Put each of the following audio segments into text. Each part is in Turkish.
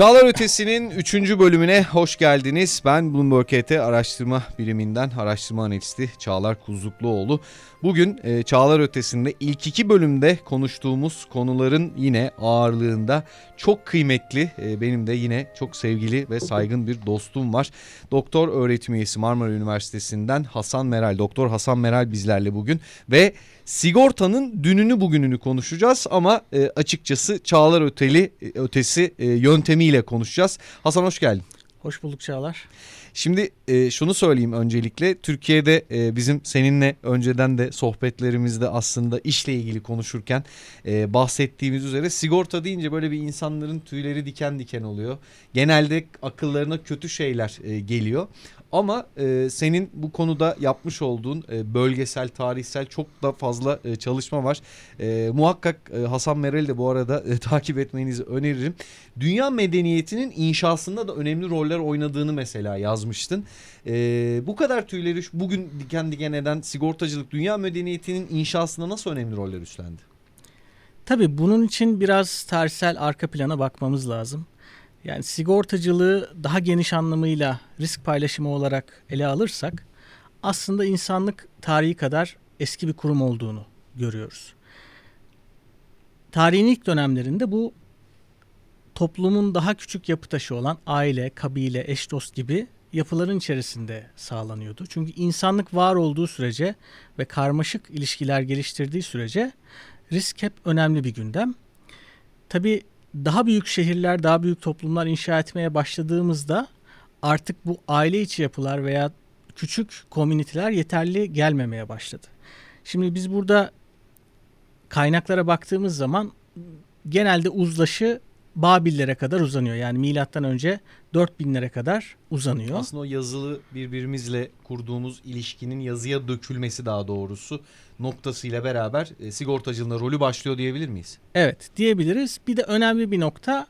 Çağlar Ötesi'nin 3. bölümüne hoş geldiniz. Ben Bloomberg HT araştırma biriminden araştırma analisti Çağlar Kuzlukluoğlu. Bugün e, Çağlar Ötesi'nde ilk iki bölümde konuştuğumuz konuların yine ağırlığında çok kıymetli e, benim de yine çok sevgili ve saygın bir dostum var. Doktor öğretim üyesi Marmara Üniversitesi'nden Hasan Meral. Doktor Hasan Meral bizlerle bugün ve sigortanın dününü bugününü konuşacağız ama e, açıkçası Çağlar Öteli e, ötesi e, yöntemiyle konuşacağız. Hasan hoş geldin. Hoş bulduk Çağlar. Şimdi e, şunu söyleyeyim öncelikle Türkiye'de e, bizim seninle önceden de sohbetlerimizde aslında işle ilgili konuşurken e, bahsettiğimiz üzere sigorta deyince böyle bir insanların tüyleri diken diken oluyor. Genelde akıllarına kötü şeyler e, geliyor. Ama e, senin bu konuda yapmış olduğun e, bölgesel, tarihsel çok da fazla e, çalışma var. E, muhakkak e, Hasan Meral'i de bu arada e, takip etmenizi öneririm. Dünya medeniyetinin inşasında da önemli roller oynadığını mesela yazmıştın. E, bu kadar tüyleri bugün diken diken eden sigortacılık dünya medeniyetinin inşasında nasıl önemli roller üstlendi? Tabii bunun için biraz tarihsel arka plana bakmamız lazım. Yani sigortacılığı daha geniş anlamıyla risk paylaşımı olarak ele alırsak aslında insanlık tarihi kadar eski bir kurum olduğunu görüyoruz. Tarihin ilk dönemlerinde bu toplumun daha küçük yapı taşı olan aile, kabile, eş dost gibi yapıların içerisinde sağlanıyordu. Çünkü insanlık var olduğu sürece ve karmaşık ilişkiler geliştirdiği sürece risk hep önemli bir gündem. Tabii daha büyük şehirler, daha büyük toplumlar inşa etmeye başladığımızda artık bu aile içi yapılar veya küçük komüniteler yeterli gelmemeye başladı. Şimdi biz burada kaynaklara baktığımız zaman genelde uzlaşı Babillere kadar uzanıyor. Yani milattan önce 4000'lere kadar uzanıyor. Aslında o yazılı birbirimizle kurduğumuz ilişkinin yazıya dökülmesi daha doğrusu noktasıyla beraber e, sigortacılığında rolü başlıyor diyebilir miyiz? Evet diyebiliriz. Bir de önemli bir nokta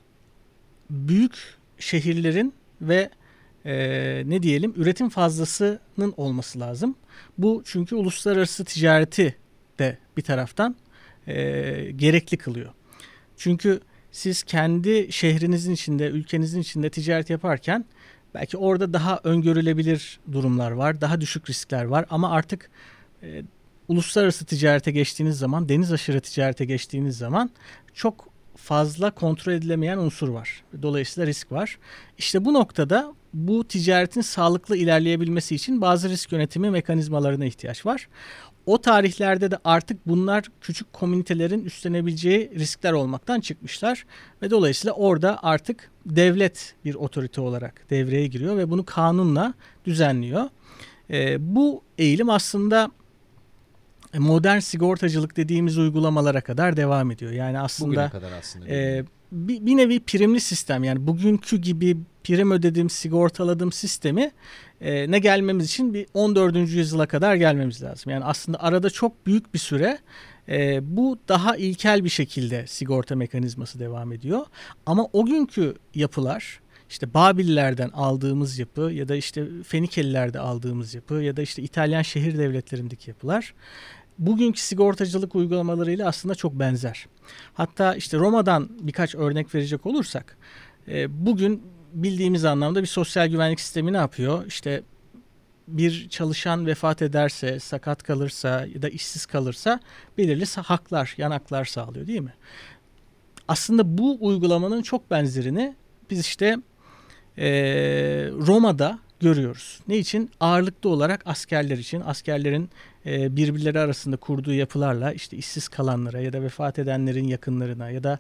büyük şehirlerin ve e, ne diyelim üretim fazlasının olması lazım. Bu çünkü uluslararası ticareti de bir taraftan e, gerekli kılıyor. Çünkü siz kendi şehrinizin içinde, ülkenizin içinde ticaret yaparken belki orada daha öngörülebilir durumlar var, daha düşük riskler var ama artık e, uluslararası ticarete geçtiğiniz zaman, deniz aşırı ticarete geçtiğiniz zaman çok fazla kontrol edilemeyen unsur var. Dolayısıyla risk var. İşte bu noktada bu ticaretin sağlıklı ilerleyebilmesi için bazı risk yönetimi mekanizmalarına ihtiyaç var. O tarihlerde de artık bunlar küçük komünitelerin üstlenebileceği riskler olmaktan çıkmışlar ve dolayısıyla orada artık devlet bir otorite olarak devreye giriyor ve bunu kanunla düzenliyor. E, bu eğilim aslında modern sigortacılık dediğimiz uygulamalara kadar devam ediyor. Yani aslında, kadar aslında e, bir, bir nevi primli sistem yani bugünkü gibi prim ödedim sigortaladım sistemi e, ne gelmemiz için bir 14. yüzyıla kadar gelmemiz lazım. Yani aslında arada çok büyük bir süre e, bu daha ilkel bir şekilde sigorta mekanizması devam ediyor. Ama o günkü yapılar işte Babillerden aldığımız yapı ya da işte Fenikelilerde aldığımız yapı ya da işte İtalyan şehir devletlerindeki yapılar bugünkü sigortacılık uygulamalarıyla aslında çok benzer. Hatta işte Roma'dan birkaç örnek verecek olursak e, bugün bildiğimiz anlamda bir sosyal güvenlik sistemi ne yapıyor? İşte bir çalışan vefat ederse, sakat kalırsa ya da işsiz kalırsa belirli haklar, yanaklar sağlıyor değil mi? Aslında bu uygulamanın çok benzerini biz işte e, Roma'da görüyoruz. Ne için? Ağırlıklı olarak askerler için, askerlerin e, birbirleri arasında kurduğu yapılarla işte işsiz kalanlara ya da vefat edenlerin yakınlarına ya da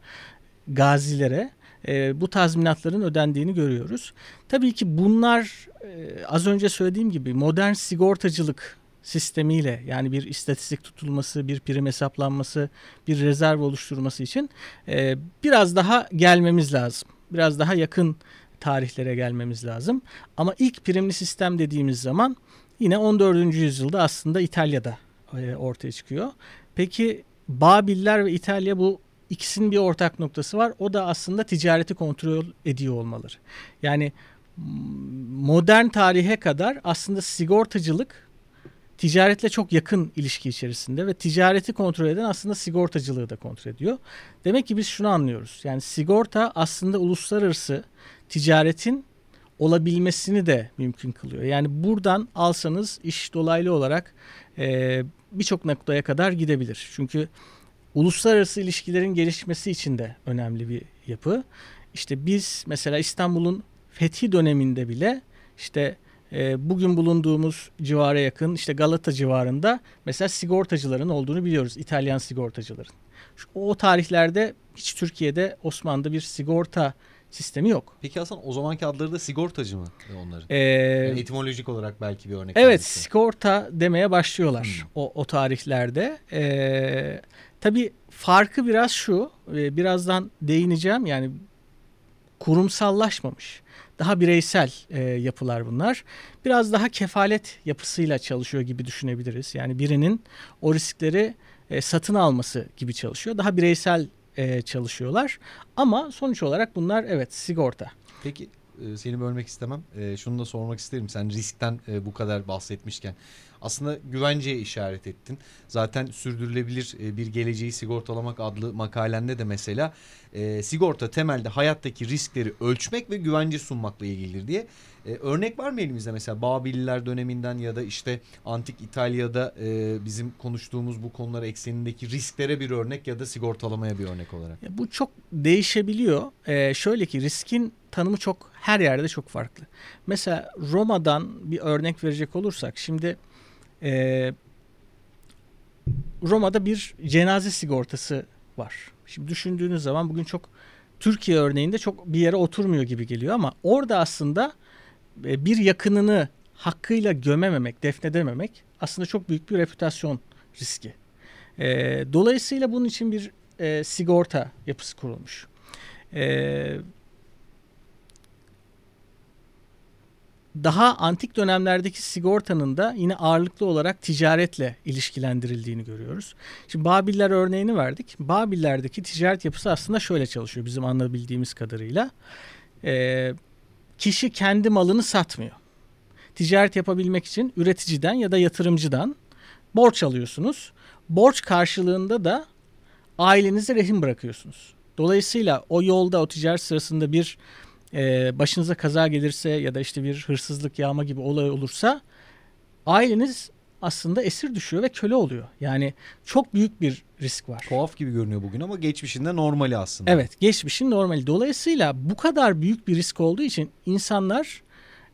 gazilere e, bu tazminatların ödendiğini görüyoruz. Tabii ki bunlar e, az önce söylediğim gibi modern sigortacılık sistemiyle yani bir istatistik tutulması, bir prim hesaplanması, bir rezerv oluşturması için e, biraz daha gelmemiz lazım. Biraz daha yakın tarihlere gelmemiz lazım. Ama ilk primli sistem dediğimiz zaman yine 14. yüzyılda aslında İtalya'da e, ortaya çıkıyor. Peki Babiller ve İtalya bu ikisinin bir ortak noktası var. O da aslında ticareti kontrol ediyor olmaları. Yani modern tarihe kadar aslında sigortacılık ticaretle çok yakın ilişki içerisinde ve ticareti kontrol eden aslında sigortacılığı da kontrol ediyor. Demek ki biz şunu anlıyoruz. Yani sigorta aslında uluslararası ticaretin olabilmesini de mümkün kılıyor. Yani buradan alsanız iş dolaylı olarak e, birçok noktaya kadar gidebilir. Çünkü uluslararası ilişkilerin gelişmesi için de önemli bir yapı. İşte biz mesela İstanbul'un fethi döneminde bile işte e, bugün bulunduğumuz civara yakın işte Galata civarında mesela sigortacıların olduğunu biliyoruz. İtalyan sigortacıların. Şu, o tarihlerde hiç Türkiye'de Osmanlı'da bir sigorta sistemi yok. Peki Hasan o zamanki adları da sigortacı mı onların? Ee, yani etimolojik olarak belki bir örnek. Evet verirse. sigorta demeye başlıyorlar Hmm. o, o tarihlerde. Ee, tabii farkı biraz şu e, birazdan değineceğim yani kurumsallaşmamış. Daha bireysel e, yapılar bunlar. Biraz daha kefalet yapısıyla çalışıyor gibi düşünebiliriz. Yani birinin o riskleri e, satın alması gibi çalışıyor. Daha bireysel e, çalışıyorlar. Ama sonuç olarak bunlar evet sigorta. Peki e, seni bölmek istemem. E, şunu da sormak isterim. Sen riskten e, bu kadar bahsetmişken. Aslında güvenceye işaret ettin. Zaten sürdürülebilir e, bir geleceği sigortalamak adlı makalende de mesela e, sigorta temelde hayattaki riskleri ölçmek ve güvence sunmakla ilgilidir diye. E, örnek var mı elimizde mesela Babililer döneminden ya da işte antik İtalya'da e, bizim konuştuğumuz bu konular eksenindeki risklere bir örnek ya da sigortalamaya bir örnek olarak. Ya Bu çok değişebiliyor. Ee, şöyle ki riskin tanımı çok her yerde çok farklı. Mesela Roma'dan bir örnek verecek olursak şimdi e, Roma'da bir cenaze sigortası var. Şimdi düşündüğünüz zaman bugün çok Türkiye örneğinde çok bir yere oturmuyor gibi geliyor ama orada aslında e, bir yakınını hakkıyla gömememek, defnedememek aslında çok büyük bir reputasyon riski. E, dolayısıyla bunun için bir e, sigorta yapısı kurulmuş. E, daha antik dönemlerdeki sigortanın da yine ağırlıklı olarak ticaretle ilişkilendirildiğini görüyoruz. Şimdi Babiller örneğini verdik. Babillerdeki ticaret yapısı aslında şöyle çalışıyor bizim anlayabildiğimiz kadarıyla. E, kişi kendi malını satmıyor. Ticaret yapabilmek için üreticiden ya da yatırımcıdan borç alıyorsunuz. Borç karşılığında da ailenize rehin bırakıyorsunuz. Dolayısıyla o yolda o ticaret sırasında bir e, başınıza kaza gelirse ya da işte bir hırsızlık yağma gibi olay olursa aileniz aslında esir düşüyor ve köle oluyor. Yani çok büyük bir risk var. Tuhaf gibi görünüyor bugün ama geçmişinde normali aslında. Evet geçmişin normali. Dolayısıyla bu kadar büyük bir risk olduğu için insanlar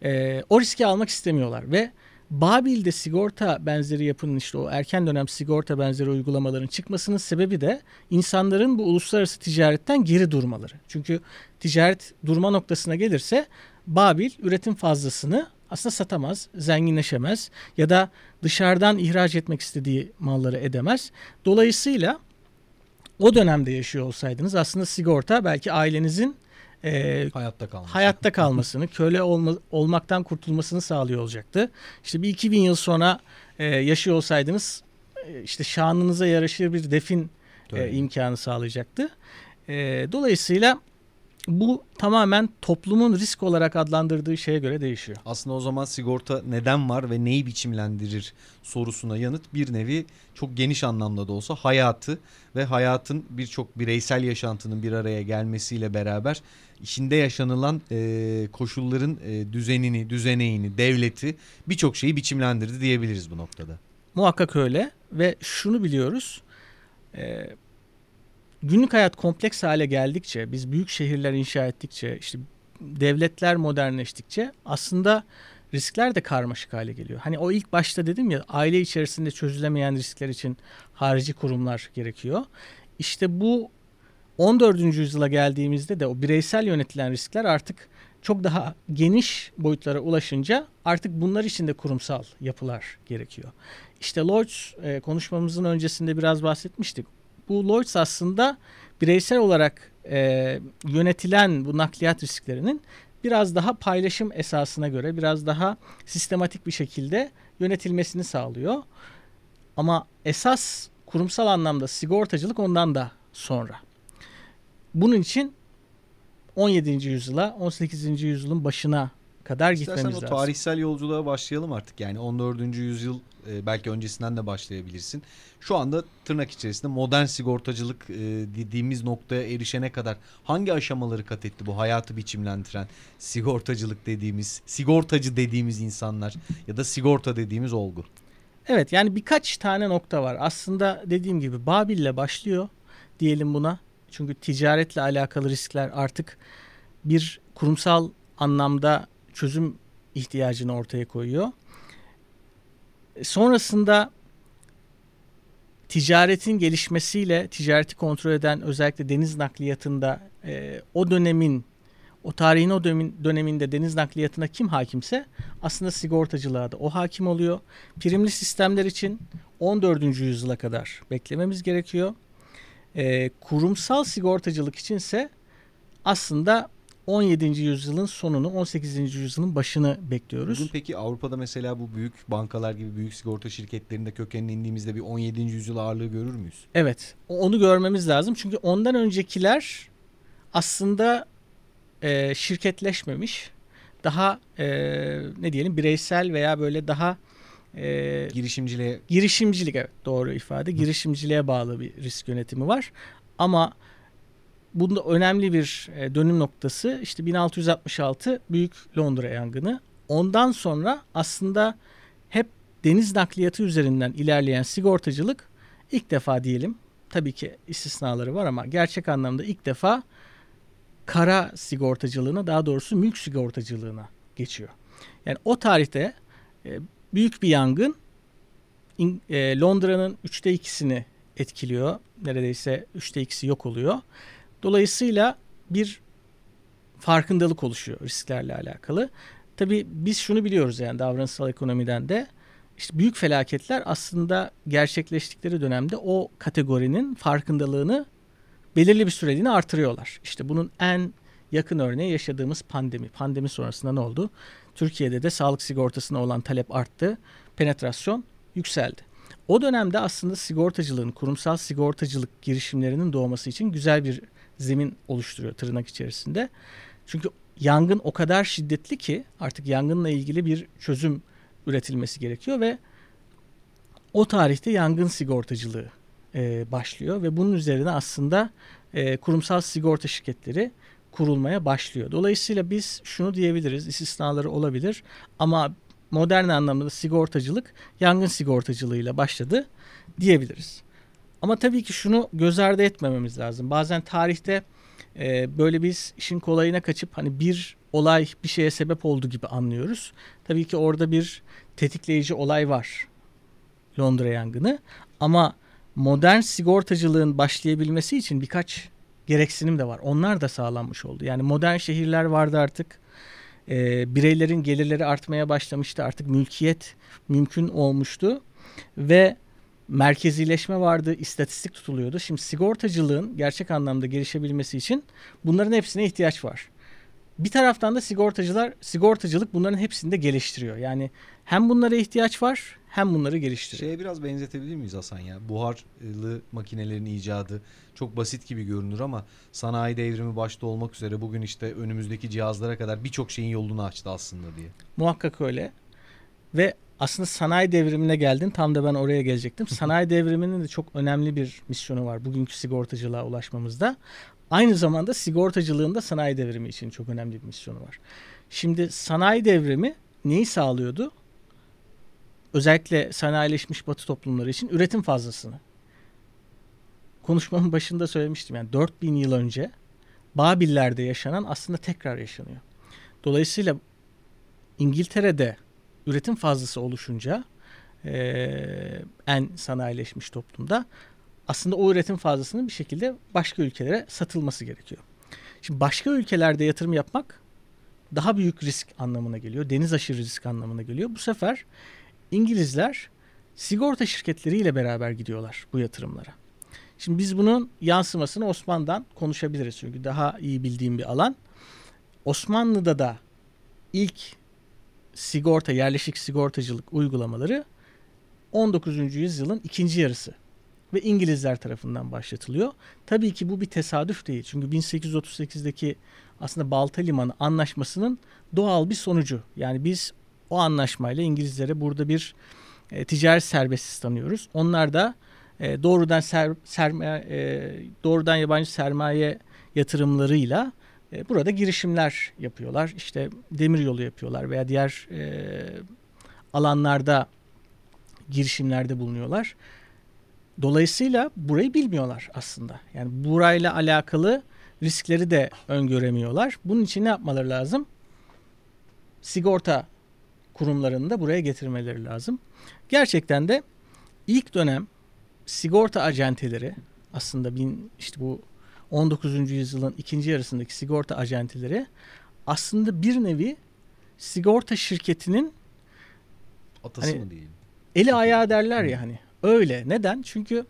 e, o riski almak istemiyorlar ve Babil'de sigorta benzeri yapının işte o erken dönem sigorta benzeri uygulamaların çıkmasının sebebi de insanların bu uluslararası ticaretten geri durmaları. Çünkü ticaret durma noktasına gelirse Babil üretim fazlasını aslında satamaz, zenginleşemez ya da dışarıdan ihraç etmek istediği malları edemez. Dolayısıyla o dönemde yaşıyor olsaydınız aslında sigorta belki ailenizin e, Hayatta kalmış. hayatta kalmasını, köle olma, olmaktan kurtulmasını sağlıyor olacaktı. İşte bir 2000 yıl sonra e, yaşıyor olsaydınız e, işte şanınıza yaraşır bir defin e, imkanı sağlayacaktı. E, dolayısıyla bu tamamen toplumun risk olarak adlandırdığı şeye göre değişiyor. Aslında o zaman sigorta neden var ve neyi biçimlendirir sorusuna yanıt bir nevi çok geniş anlamda da olsa hayatı ve hayatın birçok bireysel yaşantının bir araya gelmesiyle beraber içinde yaşanılan e, koşulların e, düzenini, düzeneğini, devleti birçok şeyi biçimlendirdi diyebiliriz bu noktada. Muhakkak öyle ve şunu biliyoruz. e, günlük hayat kompleks hale geldikçe, biz büyük şehirler inşa ettikçe, işte devletler modernleştikçe aslında riskler de karmaşık hale geliyor. Hani o ilk başta dedim ya aile içerisinde çözülemeyen riskler için harici kurumlar gerekiyor. İşte bu 14. yüzyıla geldiğimizde de o bireysel yönetilen riskler artık çok daha geniş boyutlara ulaşınca artık bunlar için de kurumsal yapılar gerekiyor. İşte Lloyds e, konuşmamızın öncesinde biraz bahsetmiştik. Bu Lloyds aslında bireysel olarak e, yönetilen bu nakliyat risklerinin biraz daha paylaşım esasına göre biraz daha sistematik bir şekilde yönetilmesini sağlıyor. Ama esas kurumsal anlamda sigortacılık ondan da sonra. Bunun için 17. yüzyıla 18. yüzyılın başına kadar İstersen gitmemiz o lazım. tarihsel yolculuğa başlayalım artık. Yani 14. yüzyıl e, belki öncesinden de başlayabilirsin. Şu anda tırnak içerisinde modern sigortacılık e, dediğimiz noktaya erişene kadar hangi aşamaları kat etti bu hayatı biçimlendiren sigortacılık dediğimiz, sigortacı dediğimiz insanlar ya da sigorta dediğimiz olgu? Evet yani birkaç tane nokta var. Aslında dediğim gibi Babil'le başlıyor diyelim buna. Çünkü ticaretle alakalı riskler artık bir kurumsal anlamda çözüm ihtiyacını ortaya koyuyor. Sonrasında ticaretin gelişmesiyle ticareti kontrol eden özellikle deniz nakliyatında e, o dönemin o tarihin o dönemin, döneminde deniz nakliyatına kim hakimse aslında sigortacılığa da o hakim oluyor. Primli sistemler için 14. yüzyıla kadar beklememiz gerekiyor. E, kurumsal sigortacılık içinse aslında 17. yüzyılın sonunu 18. yüzyılın başını bekliyoruz. Bugün peki Avrupa'da mesela bu büyük bankalar gibi büyük sigorta şirketlerinde kökenine indiğimizde bir 17. yüzyıl ağırlığı görür müyüz? Evet onu görmemiz lazım çünkü ondan öncekiler aslında e, şirketleşmemiş daha e, ne diyelim bireysel veya böyle daha e, Girişimciliğe girişimcilik evet doğru ifade girişimciliğe bağlı bir risk yönetimi var ama bunda önemli bir e, dönüm noktası işte 1666 Büyük Londra yangını. Ondan sonra aslında hep deniz nakliyatı üzerinden ilerleyen sigortacılık ilk defa diyelim tabii ki istisnaları var ama gerçek anlamda ilk defa kara sigortacılığına daha doğrusu mülk sigortacılığına geçiyor. Yani o tarihte e, büyük bir yangın e, Londra'nın üçte ikisini etkiliyor. Neredeyse üçte ikisi yok oluyor. Dolayısıyla bir farkındalık oluşuyor risklerle alakalı. Tabii biz şunu biliyoruz yani davranışsal ekonomiden de işte büyük felaketler aslında gerçekleştikleri dönemde o kategorinin farkındalığını belirli bir süreliğine artırıyorlar. İşte bunun en yakın örneği yaşadığımız pandemi. Pandemi sonrasında ne oldu? Türkiye'de de sağlık sigortasına olan talep arttı. Penetrasyon yükseldi. O dönemde aslında sigortacılığın, kurumsal sigortacılık girişimlerinin doğması için güzel bir zemin oluşturuyor tırnak içerisinde. Çünkü yangın o kadar şiddetli ki artık yangınla ilgili bir çözüm üretilmesi gerekiyor ve o tarihte yangın sigortacılığı e, başlıyor ve bunun üzerine aslında e, kurumsal sigorta şirketleri kurulmaya başlıyor. Dolayısıyla biz şunu diyebiliriz, istisnaları olabilir ama modern anlamda sigortacılık yangın sigortacılığıyla başladı diyebiliriz. Ama tabii ki şunu göz ardı etmememiz lazım. Bazen tarihte e, böyle biz işin kolayına kaçıp hani bir olay bir şeye sebep oldu gibi anlıyoruz. Tabii ki orada bir tetikleyici olay var. Londra yangını. Ama modern sigortacılığın başlayabilmesi için birkaç gereksinim de var. Onlar da sağlanmış oldu. Yani modern şehirler vardı artık. E, bireylerin gelirleri artmaya başlamıştı. Artık mülkiyet mümkün olmuştu. Ve merkezileşme vardı, istatistik tutuluyordu. Şimdi sigortacılığın gerçek anlamda gelişebilmesi için bunların hepsine ihtiyaç var. Bir taraftan da sigortacılar, sigortacılık bunların hepsini de geliştiriyor. Yani hem bunlara ihtiyaç var hem bunları geliştiriyor. Şeye biraz benzetebilir miyiz Hasan ya? Buharlı makinelerin icadı çok basit gibi görünür ama sanayi devrimi başta olmak üzere bugün işte önümüzdeki cihazlara kadar birçok şeyin yolunu açtı aslında diye. Muhakkak öyle. Ve aslında sanayi devrimine geldin. Tam da ben oraya gelecektim. Sanayi devriminin de çok önemli bir misyonu var bugünkü sigortacılığa ulaşmamızda. Aynı zamanda sigortacılığın da sanayi devrimi için çok önemli bir misyonu var. Şimdi sanayi devrimi neyi sağlıyordu? Özellikle sanayileşmiş batı toplumları için üretim fazlasını. Konuşmamın başında söylemiştim yani 4000 yıl önce Babillerde yaşanan aslında tekrar yaşanıyor. Dolayısıyla İngiltere'de üretim fazlası oluşunca e, en sanayileşmiş toplumda aslında o üretim fazlasının bir şekilde başka ülkelere satılması gerekiyor. Şimdi başka ülkelerde yatırım yapmak daha büyük risk anlamına geliyor. Deniz aşırı risk anlamına geliyor. Bu sefer İngilizler sigorta şirketleriyle beraber gidiyorlar bu yatırımlara. Şimdi biz bunun yansımasını Osmanlı'dan konuşabiliriz çünkü daha iyi bildiğim bir alan. Osmanlı'da da ilk sigorta, yerleşik sigortacılık uygulamaları 19. yüzyılın ikinci yarısı ve İngilizler tarafından başlatılıyor. Tabii ki bu bir tesadüf değil. Çünkü 1838'deki aslında Balta Limanı anlaşmasının doğal bir sonucu. Yani biz o anlaşmayla İngilizlere burada bir e, ticaret serbestisi tanıyoruz. Onlar da e, doğrudan ser, sermaye, e, doğrudan yabancı sermaye yatırımlarıyla e, burada girişimler yapıyorlar. İşte demir yolu yapıyorlar veya diğer e, alanlarda girişimlerde bulunuyorlar. Dolayısıyla burayı bilmiyorlar aslında. Yani burayla alakalı riskleri de öngöremiyorlar. Bunun için ne yapmaları lazım? Sigorta kurumlarını da buraya getirmeleri lazım. Gerçekten de ilk dönem sigorta acenteleri aslında bin, işte bu 19. yüzyılın ikinci yarısındaki sigorta acenteleri aslında bir nevi sigorta şirketinin Atası Hani- mı diyeyim? eli ayağı derler ya hani öyle. Neden? Çünkü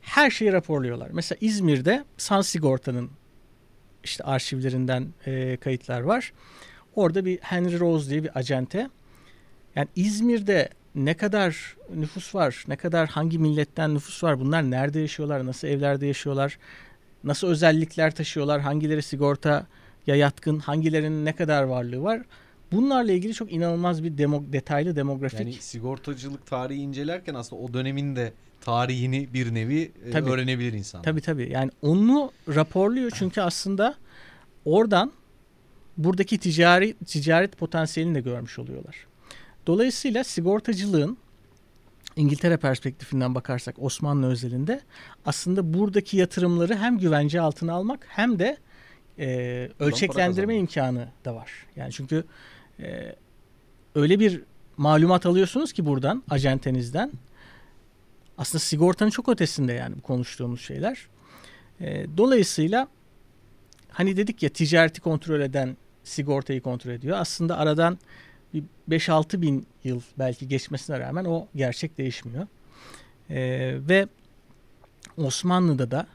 her şeyi raporluyorlar. Mesela İzmir'de San Sigorta'nın işte arşivlerinden e, kayıtlar var. Orada bir Henry Rose diye bir acente. Yani İzmir'de ne kadar nüfus var, ne kadar hangi milletten nüfus var, bunlar nerede yaşıyorlar, nasıl evlerde yaşıyorlar, nasıl özellikler taşıyorlar, hangileri sigortaya yatkın, hangilerinin ne kadar varlığı var. Bunlarla ilgili çok inanılmaz bir demo, detaylı demografik Yani sigortacılık tarihi incelerken aslında o dönemin de tarihini bir nevi e, Tabii. öğrenebilir insan. Tabii tabii. Yani onu raporluyor çünkü aslında oradan buradaki ticari ticaret potansiyelini de görmüş oluyorlar. Dolayısıyla sigortacılığın İngiltere perspektifinden bakarsak Osmanlı özelinde aslında buradaki yatırımları hem güvence altına almak hem de e, ölçeklendirme imkanı da var. Yani çünkü e, öyle bir malumat alıyorsunuz ki buradan acentenizden aslında sigortanın çok ötesinde yani konuştuğumuz şeyler. E, dolayısıyla hani dedik ya ticareti kontrol eden sigortayı kontrol ediyor. Aslında aradan bir 5-6 bin yıl belki geçmesine rağmen o gerçek değişmiyor. E, ve Osmanlı'da da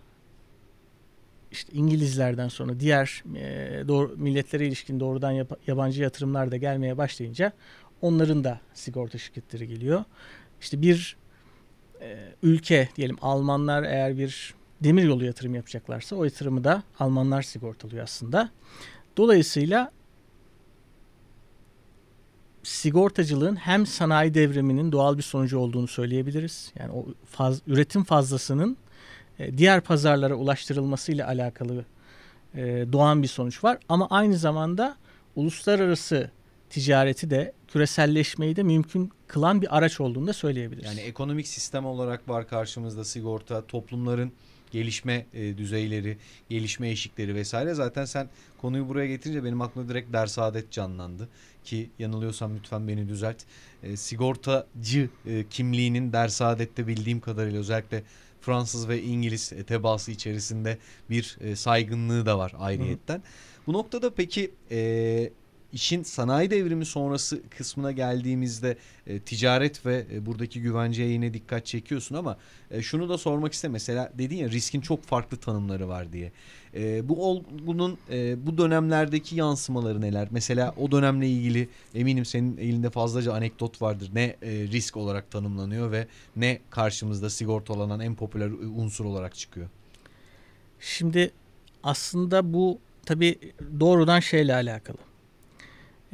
işte İngilizlerden sonra diğer e, doğru, milletlere ilişkin doğrudan yap- yabancı yatırımlar da gelmeye başlayınca onların da sigorta şirketleri geliyor. İşte bir e, ülke diyelim Almanlar eğer bir demir yolu yatırım yapacaklarsa o yatırımı da Almanlar sigortalıyor aslında. Dolayısıyla sigortacılığın hem sanayi devriminin doğal bir sonucu olduğunu söyleyebiliriz. Yani o faz, üretim fazlasının e, diğer pazarlara ulaştırılmasıyla alakalı e, doğan bir sonuç var. Ama aynı zamanda uluslararası ticareti de küreselleşmeyi de mümkün kılan bir araç olduğunu da söyleyebiliriz. Yani ekonomik sistem olarak var karşımızda sigorta, toplumların gelişme e, düzeyleri, gelişme eşikleri vesaire. Zaten sen konuyu buraya getirince benim aklıma direkt ders adet canlandı. Ki yanılıyorsam lütfen beni düzelt. E, sigortacı e, kimliğinin ders adette bildiğim kadarıyla özellikle Fransız ve İngiliz e, tebaası içerisinde bir e, saygınlığı da var ayrıyetten. Bu noktada peki e, işin sanayi devrimi sonrası kısmına geldiğimizde e, ticaret ve e, buradaki güvenceye yine dikkat çekiyorsun ama e, şunu da sormak istedim. Mesela dedin ya riskin çok farklı tanımları var diye. E, bu olgunun e, bu dönemlerdeki yansımaları neler? Mesela o dönemle ilgili eminim senin elinde fazlaca anekdot vardır. Ne e, risk olarak tanımlanıyor ve ne karşımızda sigortalanan en popüler unsur olarak çıkıyor. Şimdi aslında bu tabi doğrudan şeyle alakalı.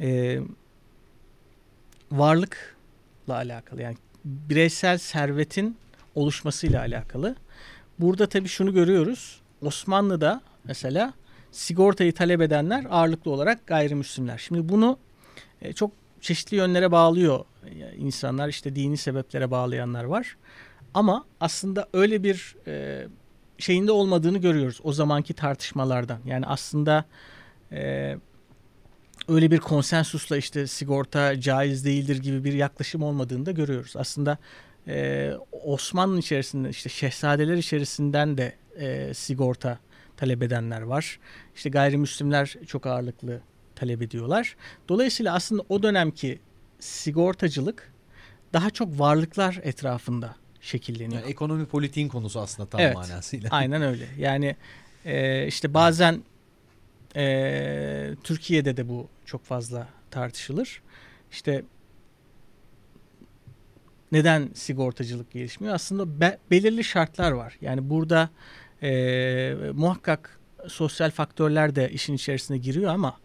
Ee, varlıkla alakalı. Yani bireysel servetin oluşmasıyla alakalı. Burada tabi şunu görüyoruz. Osmanlı'da mesela sigortayı talep edenler ağırlıklı olarak gayrimüslimler. Şimdi bunu e, çok çeşitli yönlere bağlıyor e, insanlar. işte dini sebeplere bağlayanlar var. Ama aslında öyle bir e, şeyinde olmadığını görüyoruz o zamanki tartışmalardan. Yani aslında e, öyle bir konsensusla işte sigorta caiz değildir gibi bir yaklaşım olmadığını da görüyoruz. Aslında e, Osmanlı içerisinde işte şehzadeler içerisinden de e, sigorta talep edenler var. İşte gayrimüslimler çok ağırlıklı talep ediyorlar. Dolayısıyla aslında o dönemki sigortacılık daha çok varlıklar etrafında şekilleniyor. Yani ekonomi politiğin konusu aslında tam Evet. manasıyla. Aynen öyle. Yani e, işte bazen e, Türkiye'de de bu çok fazla tartışılır. İşte neden sigortacılık gelişmiyor? Aslında be, belirli şartlar var. Yani burada e, muhakkak sosyal faktörler de işin içerisine giriyor ama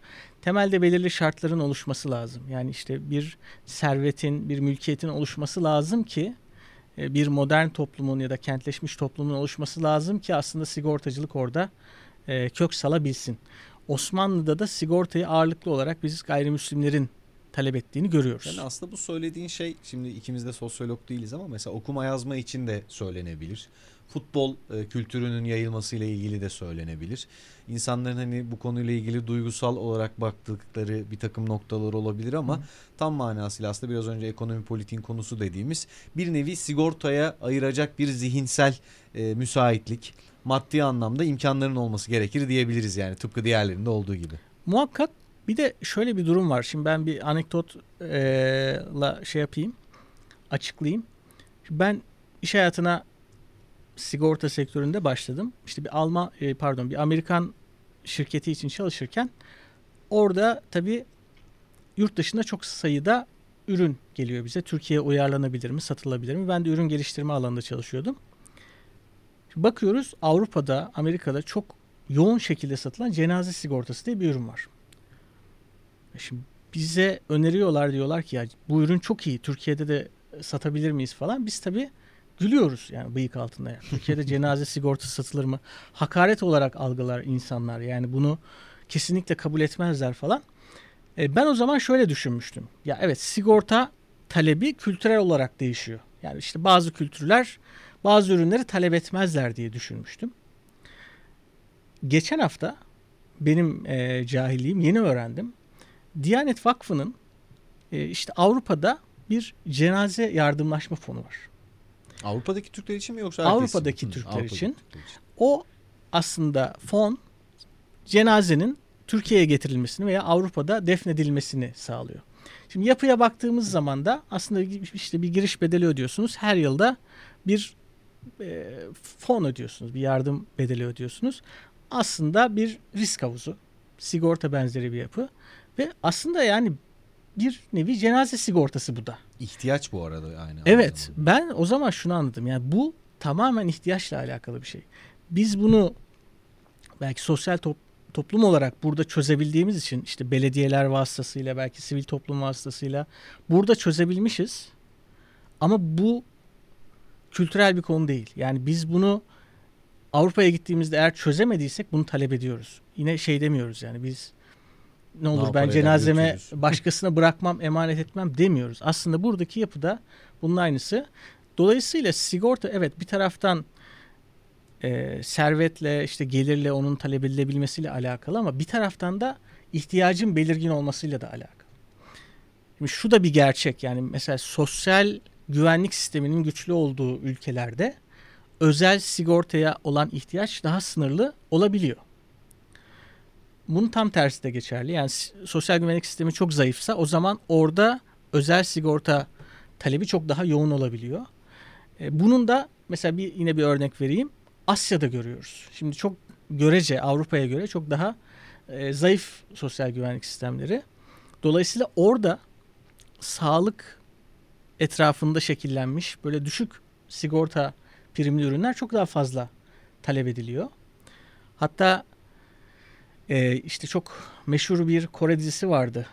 temelde belirli şartların oluşması lazım. Yani işte bir servetin, bir mülkiyetin oluşması lazım ki e, bir modern toplumun ya da kentleşmiş toplumun oluşması lazım ki aslında sigortacılık orada e, kök salabilsin. Osmanlı'da da sigortayı ağırlıklı olarak biz gayrimüslimlerin talep ettiğini görüyoruz. Yani aslında bu söylediğin şey şimdi ikimiz de sosyolog değiliz ama mesela okuma yazma için de söylenebilir. Futbol e, kültürünün yayılmasıyla ilgili de söylenebilir. İnsanların hani bu konuyla ilgili duygusal olarak baktıkları bir takım noktalar olabilir ama Hı. tam manasıyla aslında biraz önce ekonomi politiğin konusu dediğimiz bir nevi sigortaya ayıracak bir zihinsel e, müsaitlik, maddi anlamda imkanların olması gerekir diyebiliriz yani tıpkı diğerlerinde olduğu gibi. Muhakkak bir de şöyle bir durum var. Şimdi ben bir anekdotla şey yapayım, açıklayayım. Ben iş hayatına sigorta sektöründe başladım. İşte bir Alman, e, pardon bir Amerikan şirketi için çalışırken orada tabii yurt dışında çok sayıda ürün geliyor bize. Türkiye'ye uyarlanabilir mi, satılabilir mi? Ben de ürün geliştirme alanında çalışıyordum. Bakıyoruz Avrupa'da, Amerika'da çok yoğun şekilde satılan cenaze sigortası diye bir ürün var. Şimdi bize öneriyorlar diyorlar ki ya bu ürün çok iyi Türkiye'de de satabilir miyiz falan. Biz tabii gülüyoruz yani bıyık altında. Yani. Türkiye'de cenaze sigortası satılır mı? Hakaret olarak algılar insanlar yani bunu kesinlikle kabul etmezler falan. E, ben o zaman şöyle düşünmüştüm. Ya evet sigorta talebi kültürel olarak değişiyor. Yani işte bazı kültürler bazı ürünleri talep etmezler diye düşünmüştüm. Geçen hafta benim e, cahilliğim yeni öğrendim. Diyanet Vakfı'nın e, işte Avrupa'da bir cenaze yardımlaşma fonu var. Avrupa'daki Türkler için mi yoksa Avrupa'daki Hı, Türkler, Avrupa'daki için. Türkler için. O aslında fon cenazenin Türkiye'ye getirilmesini veya Avrupa'da defnedilmesini sağlıyor. Şimdi yapıya baktığımız zaman da aslında işte bir giriş bedeli ödüyorsunuz. Her yılda bir e, fon ödüyorsunuz. Bir yardım bedeli ödüyorsunuz. Aslında bir risk havuzu. Sigorta benzeri bir yapı. Ve aslında yani bir nevi cenaze sigortası bu da. İhtiyaç bu arada aynı. Evet ben o zaman şunu anladım. Yani bu tamamen ihtiyaçla alakalı bir şey. Biz bunu belki sosyal top, toplum olarak burada çözebildiğimiz için işte belediyeler vasıtasıyla belki sivil toplum vasıtasıyla burada çözebilmişiz. Ama bu kültürel bir konu değil. Yani biz bunu Avrupa'ya gittiğimizde eğer çözemediysek bunu talep ediyoruz. Yine şey demiyoruz yani biz ne olur ne ben cenazeme başkasına bırakmam, emanet etmem demiyoruz. Aslında buradaki yapıda bunun aynısı. Dolayısıyla sigorta evet bir taraftan e, servetle işte gelirle onun talep edilebilmesiyle alakalı ama bir taraftan da ihtiyacın belirgin olmasıyla da alakalı. Şimdi şu da bir gerçek yani mesela sosyal güvenlik sisteminin güçlü olduğu ülkelerde özel sigortaya olan ihtiyaç daha sınırlı olabiliyor. Bunun tam tersi de geçerli. Yani sosyal güvenlik sistemi çok zayıfsa o zaman orada özel sigorta talebi çok daha yoğun olabiliyor. E, bunun da mesela bir yine bir örnek vereyim. Asya'da görüyoruz. Şimdi çok görece Avrupa'ya göre çok daha e, zayıf sosyal güvenlik sistemleri. Dolayısıyla orada sağlık etrafında şekillenmiş böyle düşük sigorta primli ürünler çok daha fazla talep ediliyor. Hatta e, işte çok meşhur bir Kore dizisi vardı.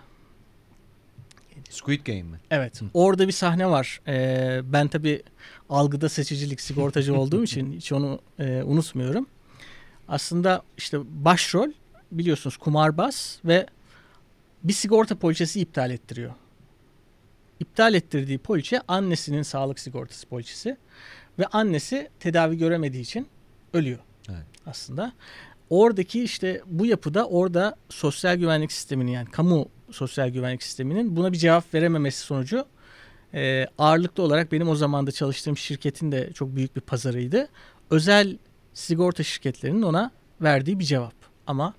Squid Game mi? Evet. Hı. Orada bir sahne var. Ee, ben tabi algıda seçicilik sigortacı olduğum için hiç onu e, unutmuyorum. Aslında işte başrol biliyorsunuz kumarbaz ve bir sigorta poliçesi iptal ettiriyor. İptal ettirdiği poliçe annesinin sağlık sigortası poliçesi ve annesi tedavi göremediği için ölüyor. Evet. Aslında oradaki işte bu yapıda orada sosyal güvenlik sisteminin yani kamu sosyal güvenlik sisteminin buna bir cevap verememesi sonucu e, ağırlıklı olarak benim o zamanda çalıştığım şirketin de çok büyük bir pazarıydı. Özel sigorta şirketlerinin ona verdiği bir cevap. Ama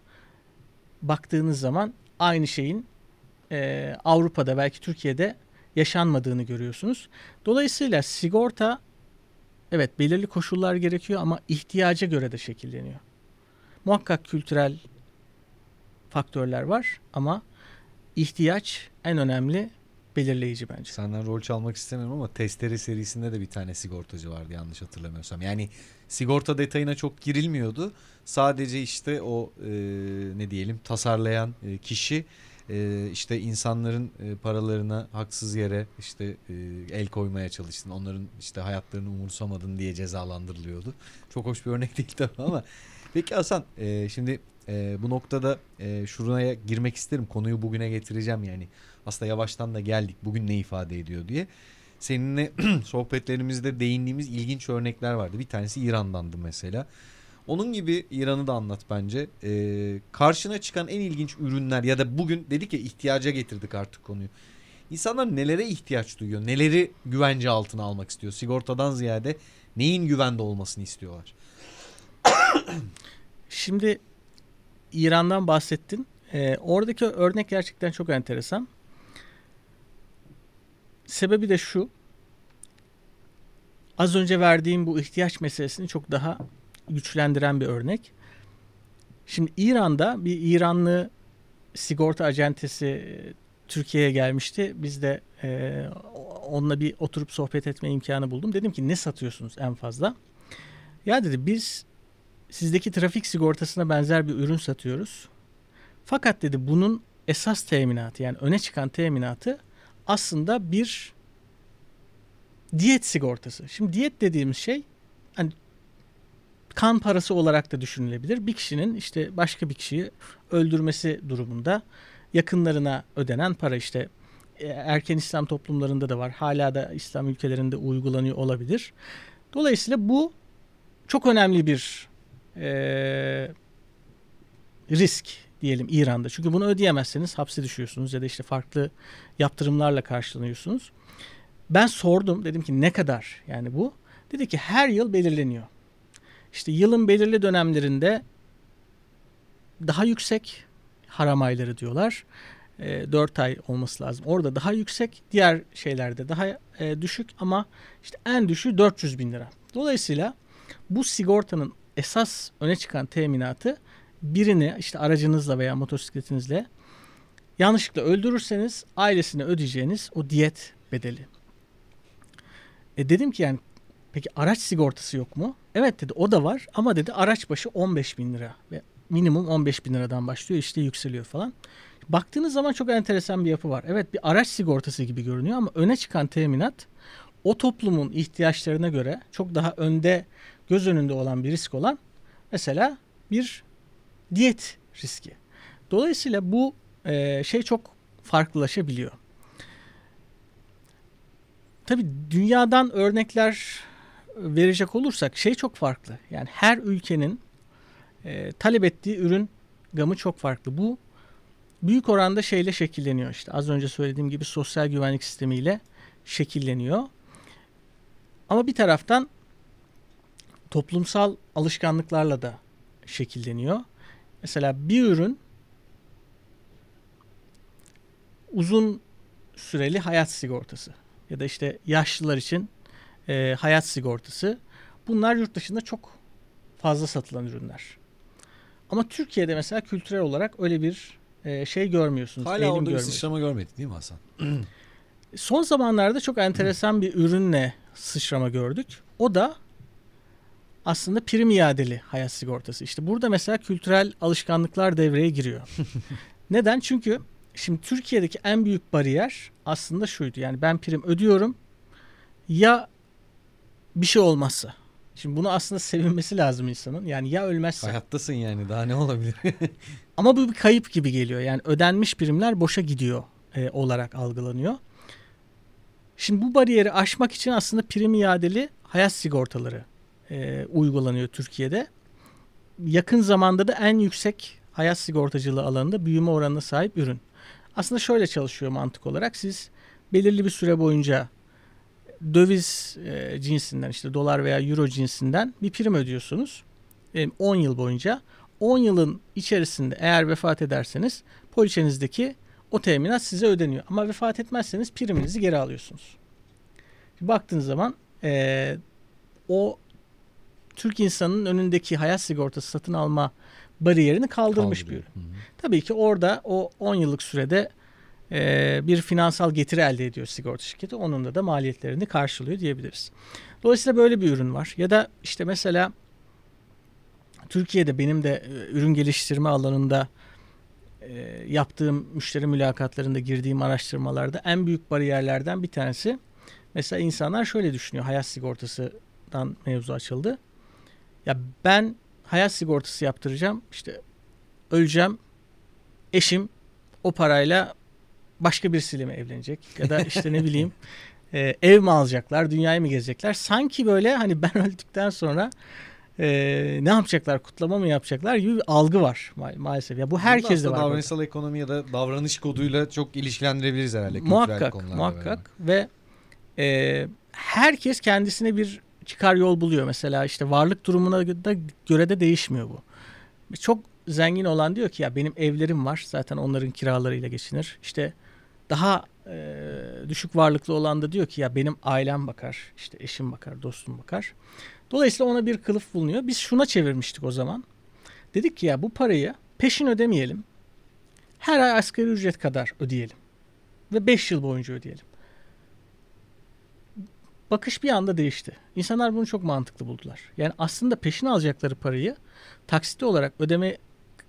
baktığınız zaman aynı şeyin e, Avrupa'da belki Türkiye'de yaşanmadığını görüyorsunuz. Dolayısıyla sigorta evet belirli koşullar gerekiyor ama ihtiyaca göre de şekilleniyor. Muhakkak kültürel faktörler var ama ihtiyaç en önemli belirleyici bence. Senden rol çalmak istemiyorum ama Testere serisinde de bir tane sigortacı vardı yanlış hatırlamıyorsam. Yani sigorta detayına çok girilmiyordu. Sadece işte o e, ne diyelim tasarlayan e, kişi e, işte insanların e, paralarına haksız yere işte e, el koymaya çalıştın. Onların işte hayatlarını umursamadın diye cezalandırılıyordu. Çok hoş bir örnek değil tabii ama. Peki Hasan e, şimdi e, bu noktada e, şuraya girmek isterim. Konuyu bugüne getireceğim yani. Aslında yavaştan da geldik. Bugün ne ifade ediyor diye. Seninle sohbetlerimizde değindiğimiz ilginç örnekler vardı. Bir tanesi İran'dandı mesela. Onun gibi İran'ı da anlat bence. Ee, karşına çıkan en ilginç ürünler ya da bugün dedik ya ihtiyaca getirdik artık konuyu. İnsanlar nelere ihtiyaç duyuyor? Neleri güvence altına almak istiyor? Sigortadan ziyade neyin güvende olmasını istiyorlar? Şimdi İran'dan bahsettin. Ee, oradaki örnek gerçekten çok enteresan. Sebebi de şu. Az önce verdiğim bu ihtiyaç meselesini çok daha güçlendiren bir örnek. Şimdi İran'da bir İranlı sigorta acentesi e, Türkiye'ye gelmişti. Biz de e, onunla bir oturup sohbet etme imkanı buldum. Dedim ki ne satıyorsunuz en fazla? Ya dedi biz sizdeki trafik sigortasına benzer bir ürün satıyoruz. Fakat dedi bunun esas teminatı yani öne çıkan teminatı aslında bir diyet sigortası. Şimdi diyet dediğimiz şey hani kan parası olarak da düşünülebilir. Bir kişinin işte başka bir kişiyi öldürmesi durumunda yakınlarına ödenen para işte e, erken İslam toplumlarında da var. Hala da İslam ülkelerinde uygulanıyor olabilir. Dolayısıyla bu çok önemli bir e, risk diyelim İran'da. Çünkü bunu ödeyemezseniz hapse düşüyorsunuz ya da işte farklı yaptırımlarla karşılanıyorsunuz. Ben sordum dedim ki ne kadar yani bu? Dedi ki her yıl belirleniyor. İşte yılın belirli dönemlerinde daha yüksek haram ayları diyorlar. E, 4 ay olması lazım. Orada daha yüksek, diğer şeylerde daha e, düşük ama işte en düşüğü 400 bin lira. Dolayısıyla bu sigortanın esas öne çıkan teminatı birini işte aracınızla veya motosikletinizle yanlışlıkla öldürürseniz ailesine ödeyeceğiniz o diyet bedeli. E dedim ki yani peki araç sigortası yok mu? Evet dedi o da var ama dedi araç başı 15 bin lira ve minimum 15 bin liradan başlıyor işte yükseliyor falan. Baktığınız zaman çok enteresan bir yapı var. Evet bir araç sigortası gibi görünüyor ama öne çıkan teminat o toplumun ihtiyaçlarına göre çok daha önde göz önünde olan bir risk olan mesela bir diyet riski. Dolayısıyla bu e, şey çok farklılaşabiliyor. Tabi dünyadan örnekler verecek olursak şey çok farklı. Yani her ülkenin e, talep ettiği ürün gamı çok farklı. Bu büyük oranda şeyle şekilleniyor. İşte az önce söylediğim gibi sosyal güvenlik sistemiyle şekilleniyor. Ama bir taraftan toplumsal alışkanlıklarla da şekilleniyor. Mesela bir ürün uzun süreli hayat sigortası ya da işte yaşlılar için e, hayat sigortası. Bunlar yurt dışında çok fazla satılan ürünler. Ama Türkiye'de mesela kültürel olarak öyle bir e, şey görmüyorsunuz. Hala orada bir sıçrama görmedik değil mi Hasan? Son zamanlarda çok enteresan bir ürünle sıçrama gördük. O da aslında prim iadeli hayat sigortası. İşte burada mesela kültürel alışkanlıklar devreye giriyor. Neden? Çünkü şimdi Türkiye'deki en büyük bariyer aslında şuydu. Yani ben prim ödüyorum. Ya bir şey olmazsa. Şimdi bunu aslında sevinmesi lazım insanın. Yani ya ölmezse. Hayattasın yani daha ne olabilir? Ama bu bir kayıp gibi geliyor. Yani ödenmiş primler boşa gidiyor e, olarak algılanıyor. Şimdi bu bariyeri aşmak için aslında prim iadeli hayat sigortaları e, uygulanıyor Türkiye'de. Yakın zamanda da en yüksek hayat sigortacılığı alanında büyüme oranına sahip ürün. Aslında şöyle çalışıyor mantık olarak. Siz belirli bir süre boyunca döviz e, cinsinden işte dolar veya euro cinsinden bir prim ödüyorsunuz. E, 10 yıl boyunca. 10 yılın içerisinde eğer vefat ederseniz poliçenizdeki o teminat size ödeniyor. Ama vefat etmezseniz priminizi geri alıyorsunuz. Baktığınız zaman e, o Türk insanının önündeki hayat sigortası satın alma bariyerini kaldırmış bir ürün. Tabii ki orada o 10 yıllık sürede e, bir finansal getiri elde ediyor sigorta şirketi. Onunla da maliyetlerini karşılıyor diyebiliriz. Dolayısıyla böyle bir ürün var. Ya da işte mesela Türkiye'de benim de e, ürün geliştirme alanında e, yaptığım müşteri mülakatlarında girdiğim araştırmalarda en büyük bariyerlerden bir tanesi mesela insanlar şöyle düşünüyor hayat sigortasından mevzu açıldı. Ya ben hayat sigortası yaptıracağım işte öleceğim eşim o parayla başka birisiyle mi evlenecek ya da işte ne bileyim e, ev mi alacaklar dünyayı mı gezecekler sanki böyle hani ben öldükten sonra e, ne yapacaklar kutlama mı yapacaklar gibi bir algı var ma- maalesef ya bu herkeste var. Davranışsal ekonomi ya da davranış koduyla çok ilişkilendirebiliriz herhalde. Muhakkak muhakkak ve e, herkes kendisine bir çıkar yol buluyor mesela işte varlık durumuna da göre de değişmiyor bu. Çok zengin olan diyor ki ya benim evlerim var zaten onların kiralarıyla geçinir. İşte daha e, düşük varlıklı olan da diyor ki ya benim ailem bakar, işte eşim bakar, dostum bakar. Dolayısıyla ona bir kılıf bulunuyor. Biz şuna çevirmiştik o zaman. Dedik ki ya bu parayı peşin ödemeyelim. Her ay asgari ücret kadar ödeyelim. Ve 5 yıl boyunca ödeyelim. Bakış bir anda değişti. İnsanlar bunu çok mantıklı buldular. Yani aslında peşin alacakları parayı taksitli olarak ödeme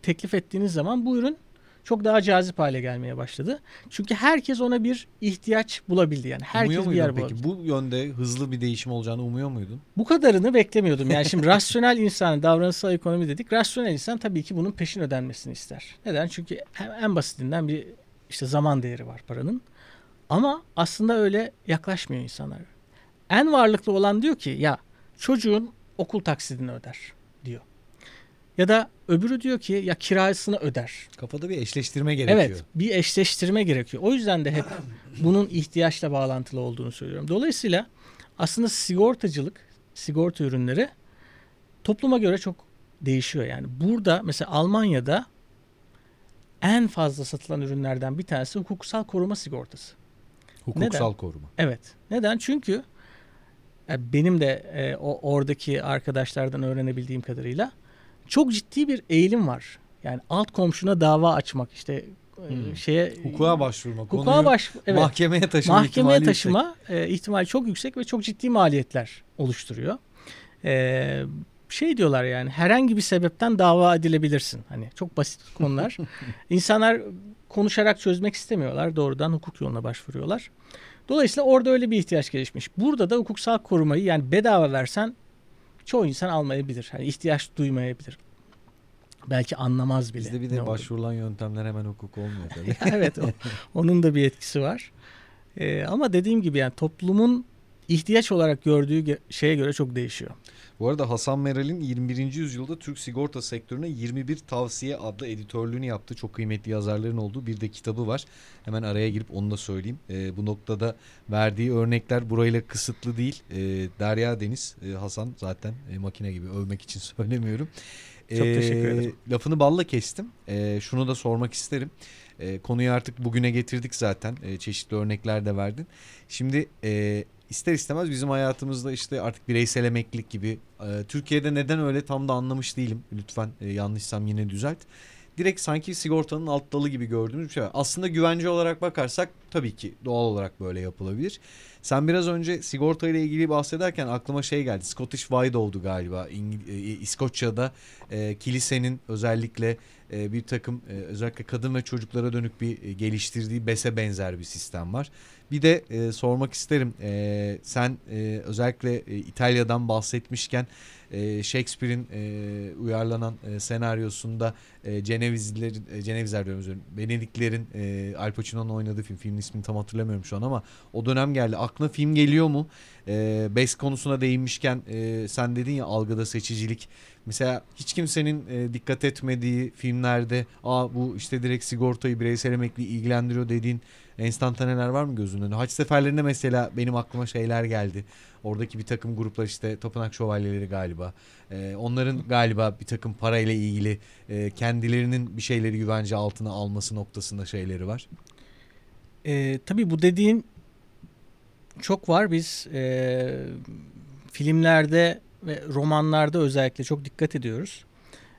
teklif ettiğiniz zaman bu ürün çok daha cazip hale gelmeye başladı. Çünkü herkes ona bir ihtiyaç bulabildi yani. Herkes umuyor bir yer peki? bulabildi. Bu yönde hızlı bir değişim olacağını umuyor muydun? Bu kadarını beklemiyordum. Yani şimdi rasyonel insan, davranışsal ekonomi dedik. Rasyonel insan tabii ki bunun peşin ödenmesini ister. Neden? Çünkü en en basitinden bir işte zaman değeri var paranın. Ama aslında öyle yaklaşmıyor insanlar. En varlıklı olan diyor ki ya çocuğun okul taksidini öder. Ya da öbürü diyor ki ya kirasını öder. Kafada bir eşleştirme gerekiyor. Evet, bir eşleştirme gerekiyor. O yüzden de hep bunun ihtiyaçla bağlantılı olduğunu söylüyorum. Dolayısıyla aslında sigortacılık, sigorta ürünleri topluma göre çok değişiyor. Yani burada mesela Almanya'da en fazla satılan ürünlerden bir tanesi hukuksal koruma sigortası. Hukuksal Neden? koruma. Evet. Neden? Çünkü e, benim de e, o oradaki arkadaşlardan öğrenebildiğim kadarıyla çok ciddi bir eğilim var. Yani alt komşuna dava açmak işte e, Hmm. şeye Hukuka başvurma. hukuka baş evet, mahkemeye taşıma mahkemeye ihtimali taşıma e, ihtimali çok yüksek ve çok ciddi maliyetler oluşturuyor. E, şey diyorlar yani herhangi bir sebepten dava edilebilirsin. Hani çok basit konular. İnsanlar konuşarak çözmek istemiyorlar. Doğrudan hukuk yoluna başvuruyorlar. Dolayısıyla orada öyle bir ihtiyaç gelişmiş. Burada da hukuksal korumayı yani bedava versen çoğu insan almayabilir. Hani ihtiyaç duymayabilir. Belki anlamaz bile. Bizde bir de başvurulan yöntemler hemen hukuk olmuyor tabii. evet o- onun da bir etkisi var. Ee, ama dediğim gibi yani toplumun ihtiyaç olarak gördüğü şeye göre çok değişiyor. Bu arada Hasan Meral'in 21. yüzyılda Türk sigorta sektörüne 21 tavsiye adlı editörlüğünü yaptığı çok kıymetli yazarların olduğu bir de kitabı var. Hemen araya girip onu da söyleyeyim. Ee, bu noktada verdiği örnekler burayla kısıtlı değil. Ee, Derya Deniz, e, Hasan zaten e, makine gibi övmek için söylemiyorum. Çok teşekkür ederim. Lafını balla kestim. Ee, şunu da sormak isterim. Ee, konuyu artık bugüne getirdik zaten. Ee, çeşitli örnekler de verdin. Şimdi e, ister istemez bizim hayatımızda işte artık bireysel emeklilik gibi e, Türkiye'de neden öyle tam da anlamış değilim. Lütfen e, yanlışsam yine düzelt. Direkt sanki sigortanın alt dalı gibi gördüğümüz bir şey. Aslında güvence olarak bakarsak tabii ki doğal olarak böyle yapılabilir. Sen biraz önce sigorta ile ilgili bahsederken aklıma şey geldi. Scottish Widow'du galiba. İngil- e, İskoçya'da e, kilisenin özellikle e, bir takım e, özellikle kadın ve çocuklara dönük bir e, geliştirdiği BES'e benzer bir sistem var. Bir de e, sormak isterim. Sen özellikle İtalya'dan bahsetmişken e, Shakespeare'in e, uyarlanan e, senaryosunda e, Cenevizlilerin, e, Cenevizler diyorum özür Venediklerin e, Al Pacino'nun oynadığı film. Filmin ismini tam hatırlamıyorum şu an ama o dönem geldi. Aklına film geliyor mu? E, BES konusuna değinmişken e, sen dedin ya algıda seçicilik. Mesela hiç kimsenin e, dikkat etmediği filmlerde aa bu işte direkt sigortayı bireysel emekli ilgilendiriyor dediğin enstantaneler var mı gözünün önünde? Haç seferlerinde mesela benim aklıma şeyler geldi. Oradaki bir takım gruplar işte Tapınak Şövalyeleri galiba. E, onların galiba bir takım parayla ilgili e, kendilerinin bir şeyleri güvence altına alması noktasında şeyleri var. Ee, tabii bu dediğin çok var. Biz e, filmlerde ve romanlarda özellikle çok dikkat ediyoruz.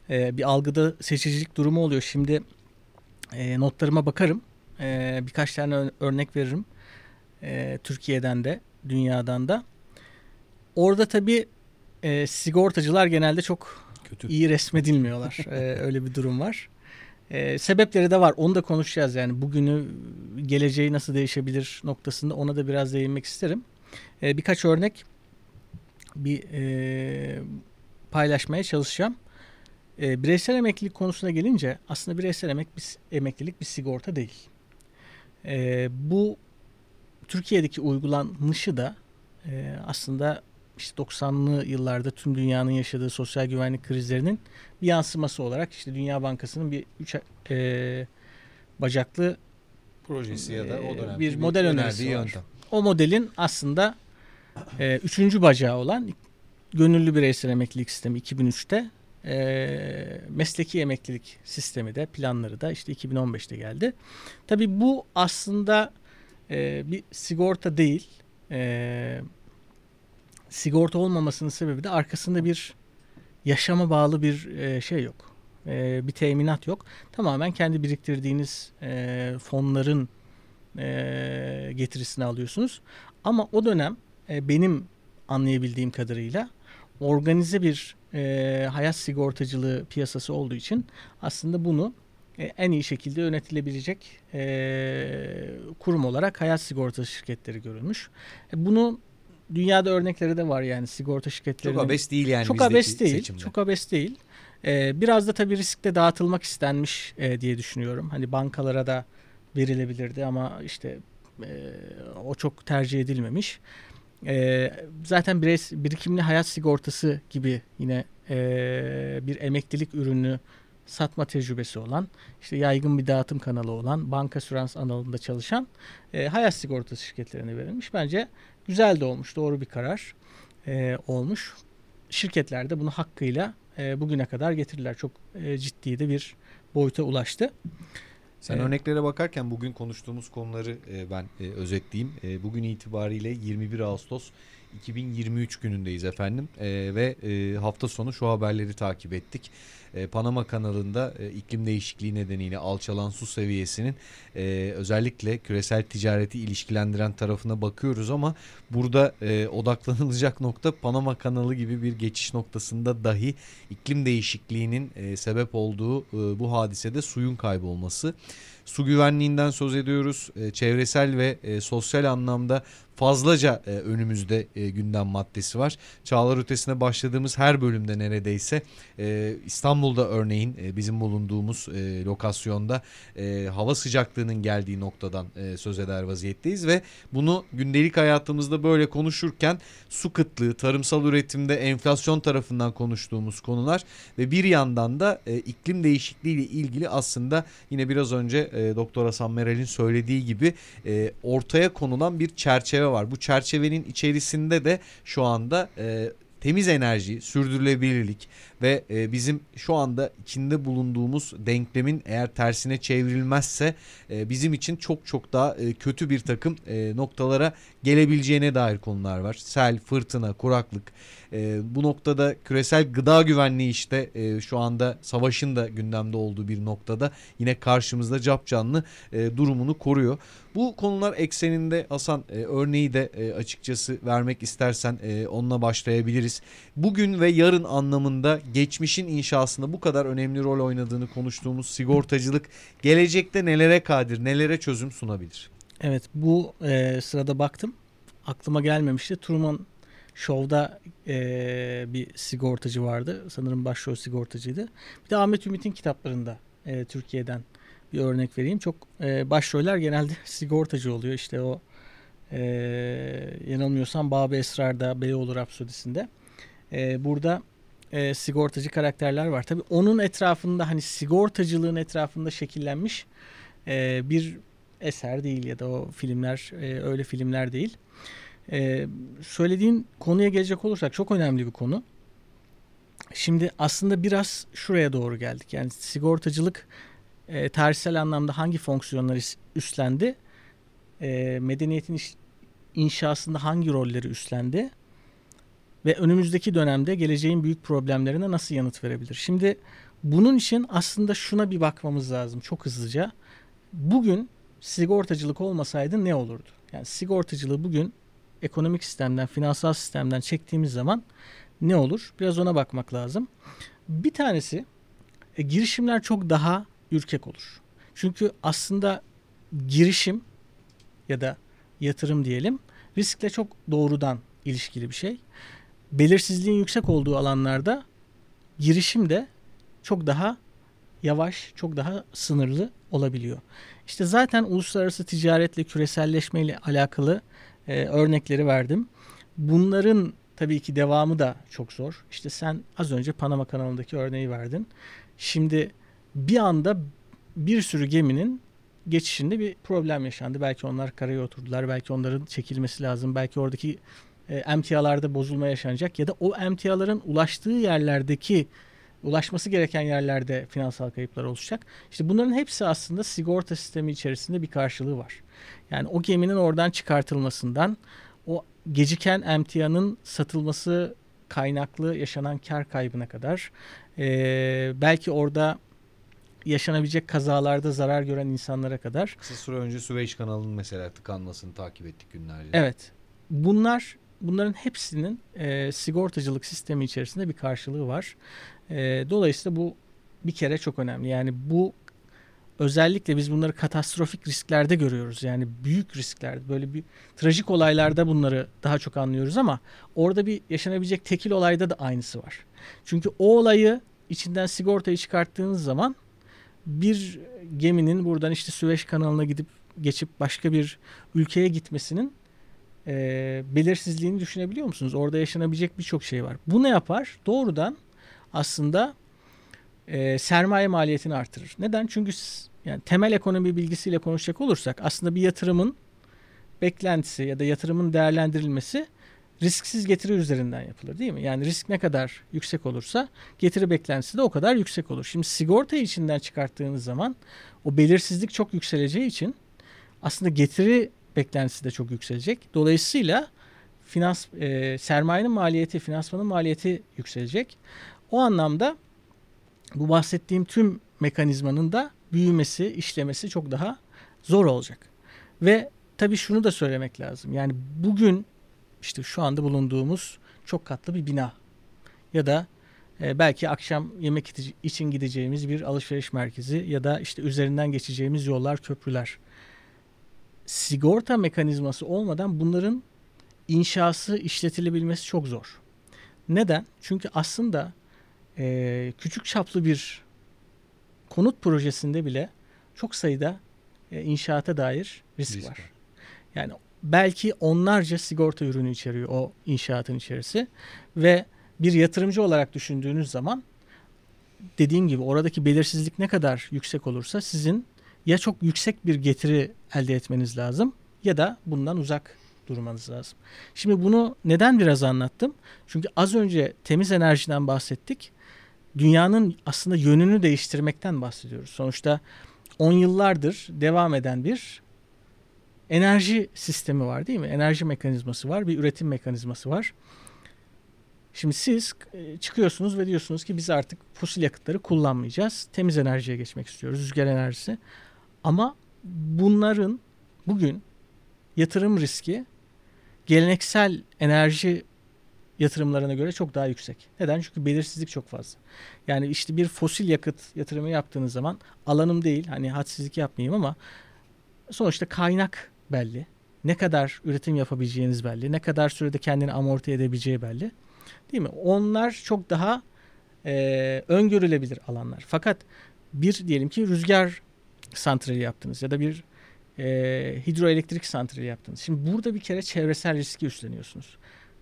E, bir algıda seçicilik durumu oluyor. Şimdi e, notlarıma bakarım. E, birkaç tane örnek veririm. E, Türkiye'den de, dünyadan da. Orada tabii e, sigortacılar genelde çok Kötü. iyi resmedilmiyorlar. e, öyle bir durum var. E, sebepleri de var. Onu da konuşacağız yani. Bugünü, geleceği nasıl değişebilir noktasında ona da biraz değinmek isterim. E, birkaç örnek bir e, paylaşmaya çalışacağım. E, bireysel emeklilik konusuna gelince aslında bireysel emek bir, emeklilik bir sigorta değil. E, bu Türkiye'deki uygulanışı da e, aslında işte 90'lı yıllarda tüm dünyanın yaşadığı sosyal güvenlik krizlerinin bir yansıması olarak işte Dünya Bankası'nın bir üç e, bacaklı projesi ya da o dönemde bir, bir model önerisi var. Yöntem. O modelin aslında e, üçüncü bacağı olan gönüllü bireysel emeklilik sistemi 2003'te e, mesleki emeklilik sistemi de planları da işte 2015'te geldi. Tabi bu aslında e, bir sigorta değil. E, sigorta olmamasının sebebi de arkasında bir yaşama bağlı bir e, şey yok. E, bir teminat yok. Tamamen kendi biriktirdiğiniz e, fonların getirisini alıyorsunuz. Ama o dönem benim anlayabildiğim kadarıyla organize bir hayat sigortacılığı piyasası olduğu için aslında bunu en iyi şekilde yönetilebilecek kurum olarak hayat sigortası şirketleri görülmüş. Bunu dünyada örnekleri de var yani sigorta şirketlerinin. Çok abes değil yani Çok abes değil. Seçimde. Çok abes değil. Ee, biraz da tabii riskte dağıtılmak istenmiş e, diye düşünüyorum. Hani bankalara da verilebilirdi ama işte e, o çok tercih edilmemiş. E, zaten bireys, birikimli hayat sigortası gibi yine e, bir emeklilik ürünü satma tecrübesi olan, işte yaygın bir dağıtım kanalı olan, banka sürans alanında çalışan e, hayat sigortası şirketlerine verilmiş. Bence güzel de olmuş, doğru bir karar e, olmuş. Şirketler de bunu hakkıyla e, bugüne kadar getirdiler. Çok e, ciddi de bir boyuta ulaştı. Sen evet. örneklere bakarken bugün konuştuğumuz konuları e, ben e, özetleyeyim. E, bugün itibariyle 21 Ağustos 2023 günündeyiz efendim e, ve e, hafta sonu şu haberleri takip ettik. E, Panama kanalında e, iklim değişikliği nedeniyle alçalan su seviyesinin e, özellikle küresel ticareti ilişkilendiren tarafına bakıyoruz ama burada odaklanılacak nokta Panama kanalı gibi bir geçiş noktasında dahi iklim değişikliğinin sebep olduğu e, bu hadisede suyun kaybolması. Su güvenliğinden söz ediyoruz. Çevresel ve sosyal anlamda fazlaca önümüzde gündem maddesi var. Çağlar Ötesi'ne başladığımız her bölümde neredeyse e, İstanbul'da örneğin e, bizim bulunduğumuz e, lokasyonda e, hava sıcaklığının geldiği noktadan söz eder vaziyetteyiz ve bunu gündelik hayatımızda böyle konuşurken su kıtlığı, tarımsal üretimde enflasyon tarafından konuştuğumuz konular ve bir yandan da iklim değişikliği ile ilgili aslında yine biraz önce Doktor Hasan Meral'in söylediği gibi ortaya konulan bir çerçeve var. Bu çerçevenin içerisinde de şu anda temiz enerji, sürdürülebilirlik ve e, bizim şu anda içinde bulunduğumuz denklemin eğer tersine çevrilmezse e, bizim için çok çok daha e, kötü bir takım e, noktalara gelebileceğine dair konular var. Sel, fırtına, kuraklık. E, bu noktada küresel gıda güvenliği işte e, şu anda savaşın da gündemde olduğu bir noktada yine karşımızda cap canlı e, durumunu koruyor. Bu konular ekseninde Hasan e, örneği de e, açıkçası vermek istersen e, onunla başlayabiliriz. Bugün ve yarın anlamında geçmişin inşasında bu kadar önemli rol oynadığını konuştuğumuz sigortacılık gelecekte nelere kadir, nelere çözüm sunabilir? Evet bu e, sırada baktım. Aklıma gelmemişti. Truman Show'da e, bir sigortacı vardı. Sanırım başrol sigortacıydı. Bir de Ahmet Ümit'in kitaplarında e, Türkiye'den bir örnek vereyim. Çok e, başroller genelde sigortacı oluyor. İşte o e, yanılmıyorsam Bab Esrar'da Beyoğlu Rapsodisi'nde. E, burada e, sigortacı karakterler var. Tabii onun etrafında hani sigortacılığın etrafında şekillenmiş e, bir eser değil ya da o filmler e, öyle filmler değil. E, söylediğin konuya gelecek olursak çok önemli bir konu. Şimdi aslında biraz şuraya doğru geldik. Yani sigortacılık e, tarihsel anlamda hangi fonksiyonları üstlendi? E, medeniyetin inşasında hangi rolleri üstlendi? Ve önümüzdeki dönemde geleceğin büyük problemlerine nasıl yanıt verebilir? Şimdi bunun için aslında şuna bir bakmamız lazım çok hızlıca. Bugün sigortacılık olmasaydı ne olurdu? Yani sigortacılığı bugün ekonomik sistemden, finansal sistemden çektiğimiz zaman ne olur? Biraz ona bakmak lazım. Bir tanesi e, girişimler çok daha ürkek olur. Çünkü aslında girişim ya da yatırım diyelim riskle çok doğrudan ilişkili bir şey. Belirsizliğin yüksek olduğu alanlarda girişim de çok daha yavaş, çok daha sınırlı olabiliyor. İşte zaten uluslararası ticaretle, küreselleşmeyle alakalı e, örnekleri verdim. Bunların tabii ki devamı da çok zor. İşte sen az önce Panama kanalındaki örneği verdin. Şimdi bir anda bir sürü geminin geçişinde bir problem yaşandı. Belki onlar karaya oturdular. Belki onların çekilmesi lazım. Belki oradaki e, emtialarda bozulma yaşanacak ya da o emtiaların ulaştığı yerlerdeki ulaşması gereken yerlerde finansal kayıplar oluşacak. İşte bunların hepsi aslında sigorta sistemi içerisinde bir karşılığı var. Yani o geminin oradan çıkartılmasından o geciken emtianın satılması kaynaklı yaşanan kar kaybına kadar e, belki orada yaşanabilecek kazalarda zarar gören insanlara kadar. Kısa süre önce Süveyş kanalının mesela tıkanmasını takip ettik günlerce. Evet. Bunlar bunların hepsinin e, sigortacılık sistemi içerisinde bir karşılığı var. E, dolayısıyla bu bir kere çok önemli. Yani bu özellikle biz bunları katastrofik risklerde görüyoruz. Yani büyük risklerde böyle bir trajik olaylarda bunları daha çok anlıyoruz ama orada bir yaşanabilecek tekil olayda da aynısı var. Çünkü o olayı içinden sigortayı çıkarttığınız zaman bir geminin buradan işte Süveyş kanalına gidip geçip başka bir ülkeye gitmesinin e, belirsizliğini düşünebiliyor musunuz? Orada yaşanabilecek birçok şey var. Bu ne yapar? Doğrudan aslında e, sermaye maliyetini artırır. Neden? Çünkü yani temel ekonomi bilgisiyle konuşacak olursak aslında bir yatırımın beklentisi ya da yatırımın değerlendirilmesi risksiz getiri üzerinden yapılır değil mi? Yani risk ne kadar yüksek olursa getiri beklentisi de o kadar yüksek olur. Şimdi sigorta içinden çıkarttığınız zaman o belirsizlik çok yükseleceği için aslında getiri beklentisi de çok yükselecek. Dolayısıyla finans e, sermayenin maliyeti, finansmanın maliyeti yükselecek. O anlamda bu bahsettiğim tüm mekanizmanın da büyümesi, işlemesi çok daha zor olacak. Ve tabii şunu da söylemek lazım. Yani bugün işte şu anda bulunduğumuz çok katlı bir bina ya da e, belki akşam yemek için gideceğimiz bir alışveriş merkezi ya da işte üzerinden geçeceğimiz yollar, köprüler. Sigorta mekanizması olmadan bunların inşası, işletilebilmesi çok zor. Neden? Çünkü aslında e, küçük çaplı bir konut projesinde bile çok sayıda e, inşaata dair risk, risk var. var. Yani belki onlarca sigorta ürünü içeriyor o inşaatın içerisi ve bir yatırımcı olarak düşündüğünüz zaman dediğim gibi oradaki belirsizlik ne kadar yüksek olursa sizin ya çok yüksek bir getiri elde etmeniz lazım ya da bundan uzak durmanız lazım. Şimdi bunu neden biraz anlattım? Çünkü az önce temiz enerjiden bahsettik. Dünyanın aslında yönünü değiştirmekten bahsediyoruz. Sonuçta 10 yıllardır devam eden bir enerji sistemi var değil mi? Enerji mekanizması var, bir üretim mekanizması var. Şimdi siz e, çıkıyorsunuz ve diyorsunuz ki biz artık fosil yakıtları kullanmayacağız. Temiz enerjiye geçmek istiyoruz, rüzgar enerjisi. Ama bunların bugün yatırım riski geleneksel enerji yatırımlarına göre çok daha yüksek. Neden? Çünkü belirsizlik çok fazla. Yani işte bir fosil yakıt yatırımı yaptığınız zaman alanım değil hani hadsizlik yapmayayım ama sonuçta kaynak belli. Ne kadar üretim yapabileceğiniz belli. Ne kadar sürede kendini amorti edebileceği belli. Değil mi? Onlar çok daha e, öngörülebilir alanlar. Fakat bir diyelim ki rüzgar santrali yaptınız ya da bir e, hidroelektrik santrali yaptınız. Şimdi burada bir kere çevresel riski üstleniyorsunuz.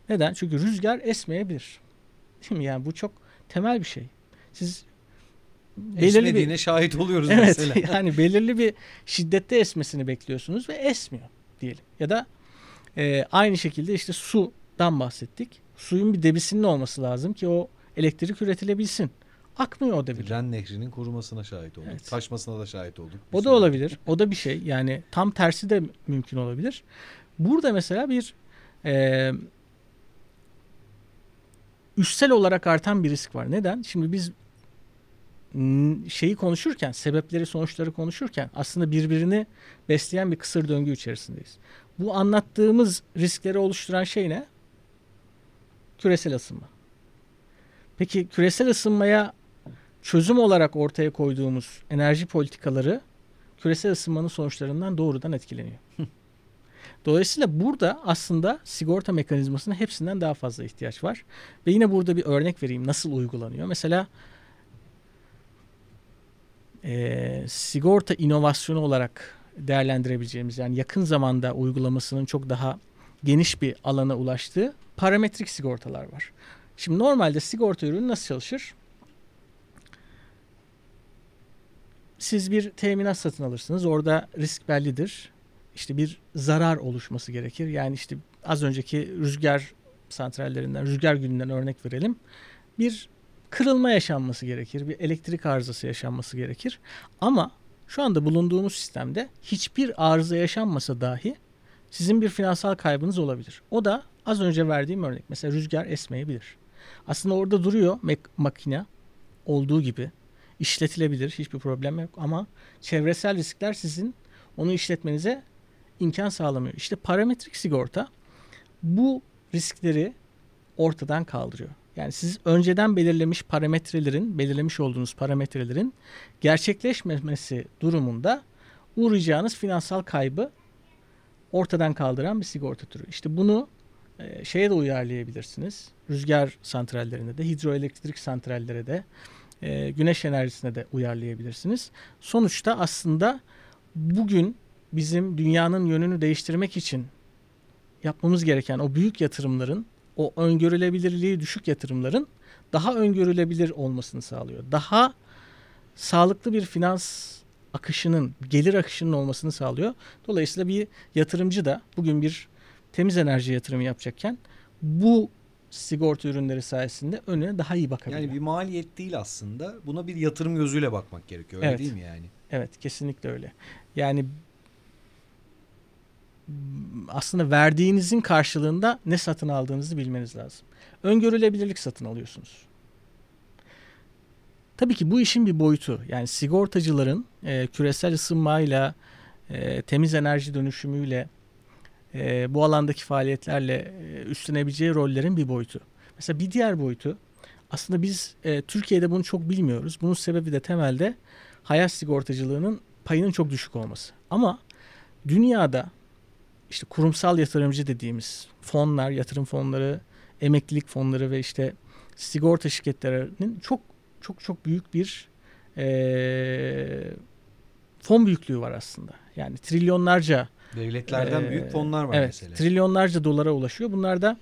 Neden? Çünkü rüzgar esmeyebilir. Değil mi? Yani bu çok temel bir şey. Siz belirli bir şahit oluyoruz evet, mesela. yani belirli bir şiddette esmesini bekliyorsunuz ve esmiyor diyelim. Ya da e, aynı şekilde işte sudan bahsettik. Suyun bir debisinin olması lazım ki o elektrik üretilebilsin. Akmıyor o debit. Ren Nehri'nin kurumasına şahit olduk. Evet. Taşmasına da şahit olduk. O da olabilir. O da bir şey. Yani tam tersi de mümkün olabilir. Burada mesela bir e, üstsel olarak artan bir risk var. Neden? Şimdi biz şeyi konuşurken, sebepleri, sonuçları konuşurken aslında birbirini besleyen bir kısır döngü içerisindeyiz. Bu anlattığımız riskleri oluşturan şey ne? Küresel ısınma. Peki küresel ısınmaya çözüm olarak ortaya koyduğumuz enerji politikaları küresel ısınmanın sonuçlarından doğrudan etkileniyor. Dolayısıyla burada aslında sigorta mekanizmasına hepsinden daha fazla ihtiyaç var. Ve yine burada bir örnek vereyim nasıl uygulanıyor. Mesela e, sigorta inovasyonu olarak değerlendirebileceğimiz yani yakın zamanda uygulamasının çok daha geniş bir alana ulaştığı parametrik sigortalar var. Şimdi normalde sigorta ürünü nasıl çalışır? Siz bir teminat satın alırsınız. Orada risk bellidir. İşte bir zarar oluşması gerekir. Yani işte az önceki rüzgar santrallerinden, rüzgar gününden örnek verelim. Bir kırılma yaşanması gerekir. Bir elektrik arızası yaşanması gerekir. Ama şu anda bulunduğumuz sistemde hiçbir arıza yaşanmasa dahi sizin bir finansal kaybınız olabilir. O da az önce verdiğim örnek. Mesela rüzgar esmeyebilir. Aslında orada duruyor makine olduğu gibi işletilebilir. Hiçbir problem yok ama çevresel riskler sizin onu işletmenize imkan sağlamıyor. İşte parametrik sigorta bu riskleri ortadan kaldırıyor. Yani siz önceden belirlemiş parametrelerin, belirlemiş olduğunuz parametrelerin gerçekleşmemesi durumunda uğrayacağınız finansal kaybı ortadan kaldıran bir sigorta türü. İşte bunu e, şeye de uyarlayabilirsiniz. Rüzgar santrallerine de, hidroelektrik santrallere de, e, güneş enerjisine de uyarlayabilirsiniz. Sonuçta aslında bugün bizim dünyanın yönünü değiştirmek için yapmamız gereken o büyük yatırımların, o öngörülebilirliği düşük yatırımların daha öngörülebilir olmasını sağlıyor. Daha sağlıklı bir finans akışının, gelir akışının olmasını sağlıyor. Dolayısıyla bir yatırımcı da bugün bir temiz enerji yatırımı yapacakken bu sigorta ürünleri sayesinde önüne daha iyi bakabiliyor. Yani bir maliyet değil aslında. Buna bir yatırım gözüyle bakmak gerekiyor. Öyle Evet. değil mi yani? Evet kesinlikle öyle. Yani aslında verdiğinizin karşılığında ne satın aldığınızı bilmeniz lazım. Öngörülebilirlik satın alıyorsunuz. Tabii ki bu işin bir boyutu. Yani sigortacıların e, küresel ısınmayla, e, temiz enerji dönüşümüyle, e, bu alandaki faaliyetlerle e, üstlenebileceği rollerin bir boyutu. Mesela bir diğer boyutu aslında biz e, Türkiye'de bunu çok bilmiyoruz. Bunun sebebi de temelde hayat sigortacılığının payının çok düşük olması. Ama dünyada işte kurumsal yatırımcı dediğimiz fonlar, yatırım fonları, emeklilik fonları ve işte sigorta şirketlerinin çok çok çok büyük bir eee, fon büyüklüğü var aslında. Yani trilyonlarca Devletlerden Ee, büyük fonlar var evet, mesela. trilyonlarca dolara ulaşıyor. Bunlar da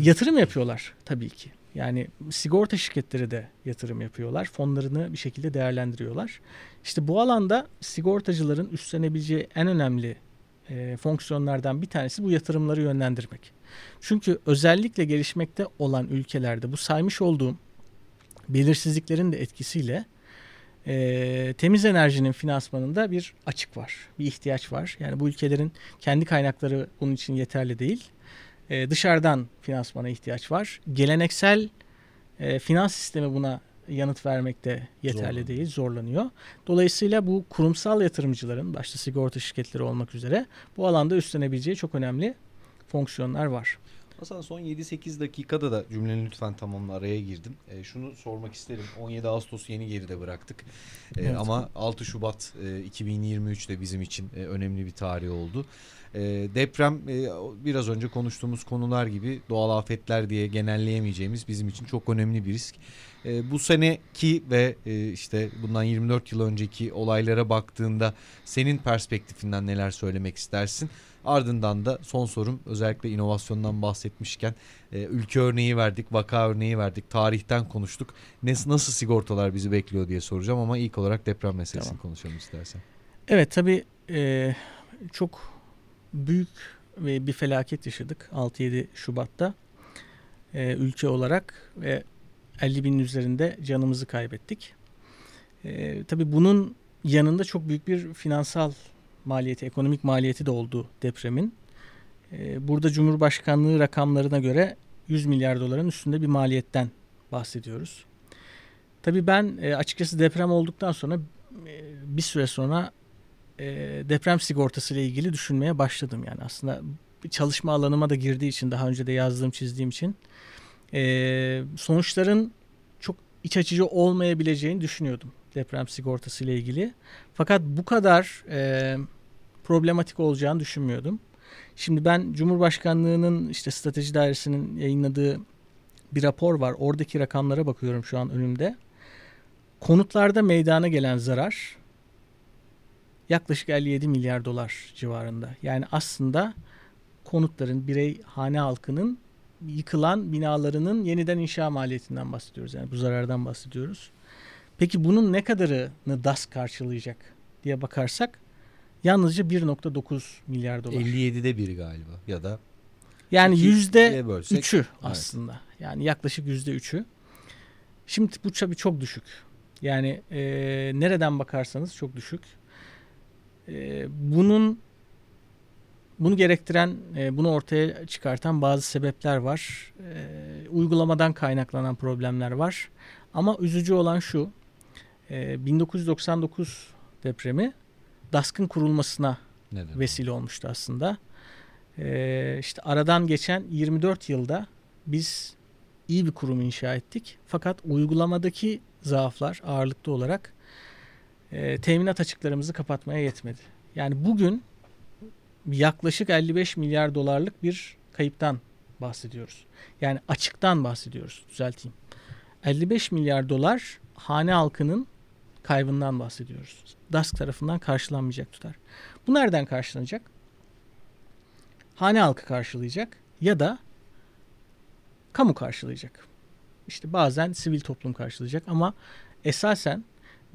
yatırım yapıyorlar tabii ki. Yani sigorta şirketleri de yatırım yapıyorlar. Fonlarını bir şekilde değerlendiriyorlar. İşte bu alanda sigortacıların üstlenebileceği en önemli e, fonksiyonlardan bir tanesi bu yatırımları yönlendirmek. Çünkü özellikle gelişmekte olan ülkelerde bu saymış olduğum belirsizliklerin de etkisiyle e, temiz enerjinin finansmanında bir açık var, bir ihtiyaç var. Yani bu ülkelerin kendi kaynakları bunun için yeterli değil. E, dışarıdan finansmana ihtiyaç var. Geleneksel e, finans sistemi buna yanıt vermekte yeterli Zorlanıyor. değil, zorlanıyor. Dolayısıyla bu kurumsal yatırımcıların, başta sigorta şirketleri olmak üzere bu alanda üstlenebileceği çok önemli fonksiyonlar var. Hasan son 7-8 dakikada da cümleni lütfen tamamla araya girdim. E, şunu sormak isterim. 17 Ağustos yeni geride bıraktık. E, Evet. Ama 6 Şubat e, 2023 de bizim için e, önemli bir tarih oldu. E, deprem e, biraz önce konuştuğumuz konular gibi doğal afetler diye genelleyemeyeceğimiz bizim için çok önemli bir risk. E, bu seneki ve e, işte bundan 24 yıl önceki olaylara baktığında senin perspektifinden neler söylemek istersin? Ardından da son sorum özellikle inovasyondan bahsetmişken e, ülke örneği verdik, vaka örneği verdik, tarihten konuştuk. Ne, nasıl sigortalar bizi bekliyor diye soracağım ama ilk olarak deprem meselesini Tamam. konuşalım istersen. Evet tabii e, çok büyük ve bir felaket yaşadık 6-7 Şubat'ta e, ülke olarak ve 50 binin üzerinde canımızı kaybettik. E, tabii bunun yanında çok büyük bir finansal maliyeti, ekonomik maliyeti de oldu depremin. E, burada Cumhurbaşkanlığı rakamlarına göre 100 milyar doların üstünde bir maliyetten bahsediyoruz. Tabii ben e, açıkçası deprem olduktan sonra e, bir süre sonra e, deprem sigortası ile ilgili düşünmeye başladım. Yani aslında çalışma alanıma da girdiği için daha önce de yazdığım çizdiğim için e, sonuçların çok iç açıcı olmayabileceğini düşünüyordum deprem sigortası ile ilgili. Fakat bu kadar e, problematik olacağını düşünmüyordum. Şimdi ben Cumhurbaşkanlığının işte strateji dairesinin yayınladığı bir rapor var. Oradaki rakamlara bakıyorum şu an önümde. Konutlarda meydana gelen zarar yaklaşık 57 milyar dolar civarında. Yani aslında konutların, birey hane halkının yıkılan binalarının yeniden inşa maliyetinden bahsediyoruz. Yani bu zarardan bahsediyoruz. Peki bunun ne kadarını DAS karşılayacak diye bakarsak yalnızca 1.9 milyar dolar. 57'de biri galiba ya da yani yüzde üçü evet. aslında. Yani yaklaşık yüzde üçü. Şimdi bu tabii çok düşük. Yani e, nereden bakarsanız çok düşük. E, bunun bunu gerektiren, e, bunu ortaya çıkartan bazı sebepler var. E, uygulamadan kaynaklanan problemler var. Ama üzücü olan şu, e, 1999 depremi DASK'ın kurulmasına neden? vesile olmuştu aslında. İşte aradan geçen 24 yılda biz iyi bir kurum inşa ettik. Fakat uygulamadaki zaaflar ağırlıklı olarak e, teminat açıklarımızı kapatmaya yetmedi. Yani bugün yaklaşık 55 milyar dolarlık bir kayıptan bahsediyoruz. Yani açıktan bahsediyoruz. Düzelteyim. 55 milyar dolar hane halkının kaybından bahsediyoruz. DASK tarafından karşılanmayacak tutar. Bu nereden karşılanacak? Hane halkı karşılayacak ya da kamu karşılayacak. İşte bazen sivil toplum karşılayacak ama esasen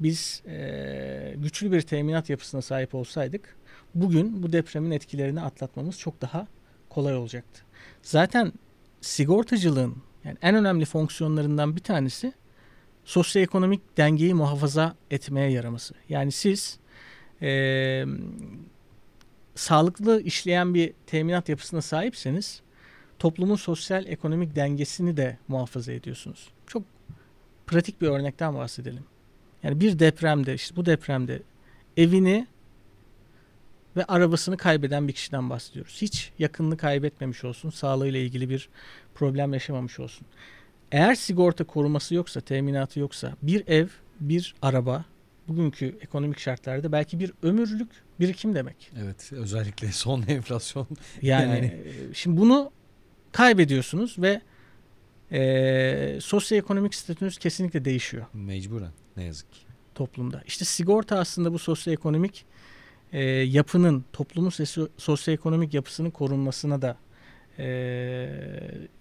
biz eee, güçlü bir teminat yapısına sahip olsaydık bugün bu depremin etkilerini atlatmamız çok daha kolay olacaktı. Zaten sigortacılığın yani en önemli fonksiyonlarından bir tanesi sosyoekonomik dengeyi muhafaza etmeye yaraması. Yani siz eee, sağlıklı işleyen bir teminat yapısına sahipseniz toplumun sosyal ekonomik dengesini de muhafaza ediyorsunuz. Çok pratik bir örnekten bahsedelim. Yani bir depremde işte bu depremde evini ve arabasını kaybeden bir kişiden bahsediyoruz. Hiç yakınını kaybetmemiş olsun, sağlığıyla ilgili bir problem yaşamamış olsun. Eğer sigorta koruması yoksa, teminatı yoksa bir ev, bir araba bugünkü ekonomik şartlarda belki bir ömürlük birikim demek. Evet özellikle son enflasyon Yani, Yani. e, şimdi bunu kaybediyorsunuz ve e, sosyoekonomik statünüz kesinlikle değişiyor mecburen ne yazık ki. toplumda. İşte sigorta aslında bu sosyoekonomik e, yapının, toplumun sosyo- sosyoekonomik yapısının korunmasına da e,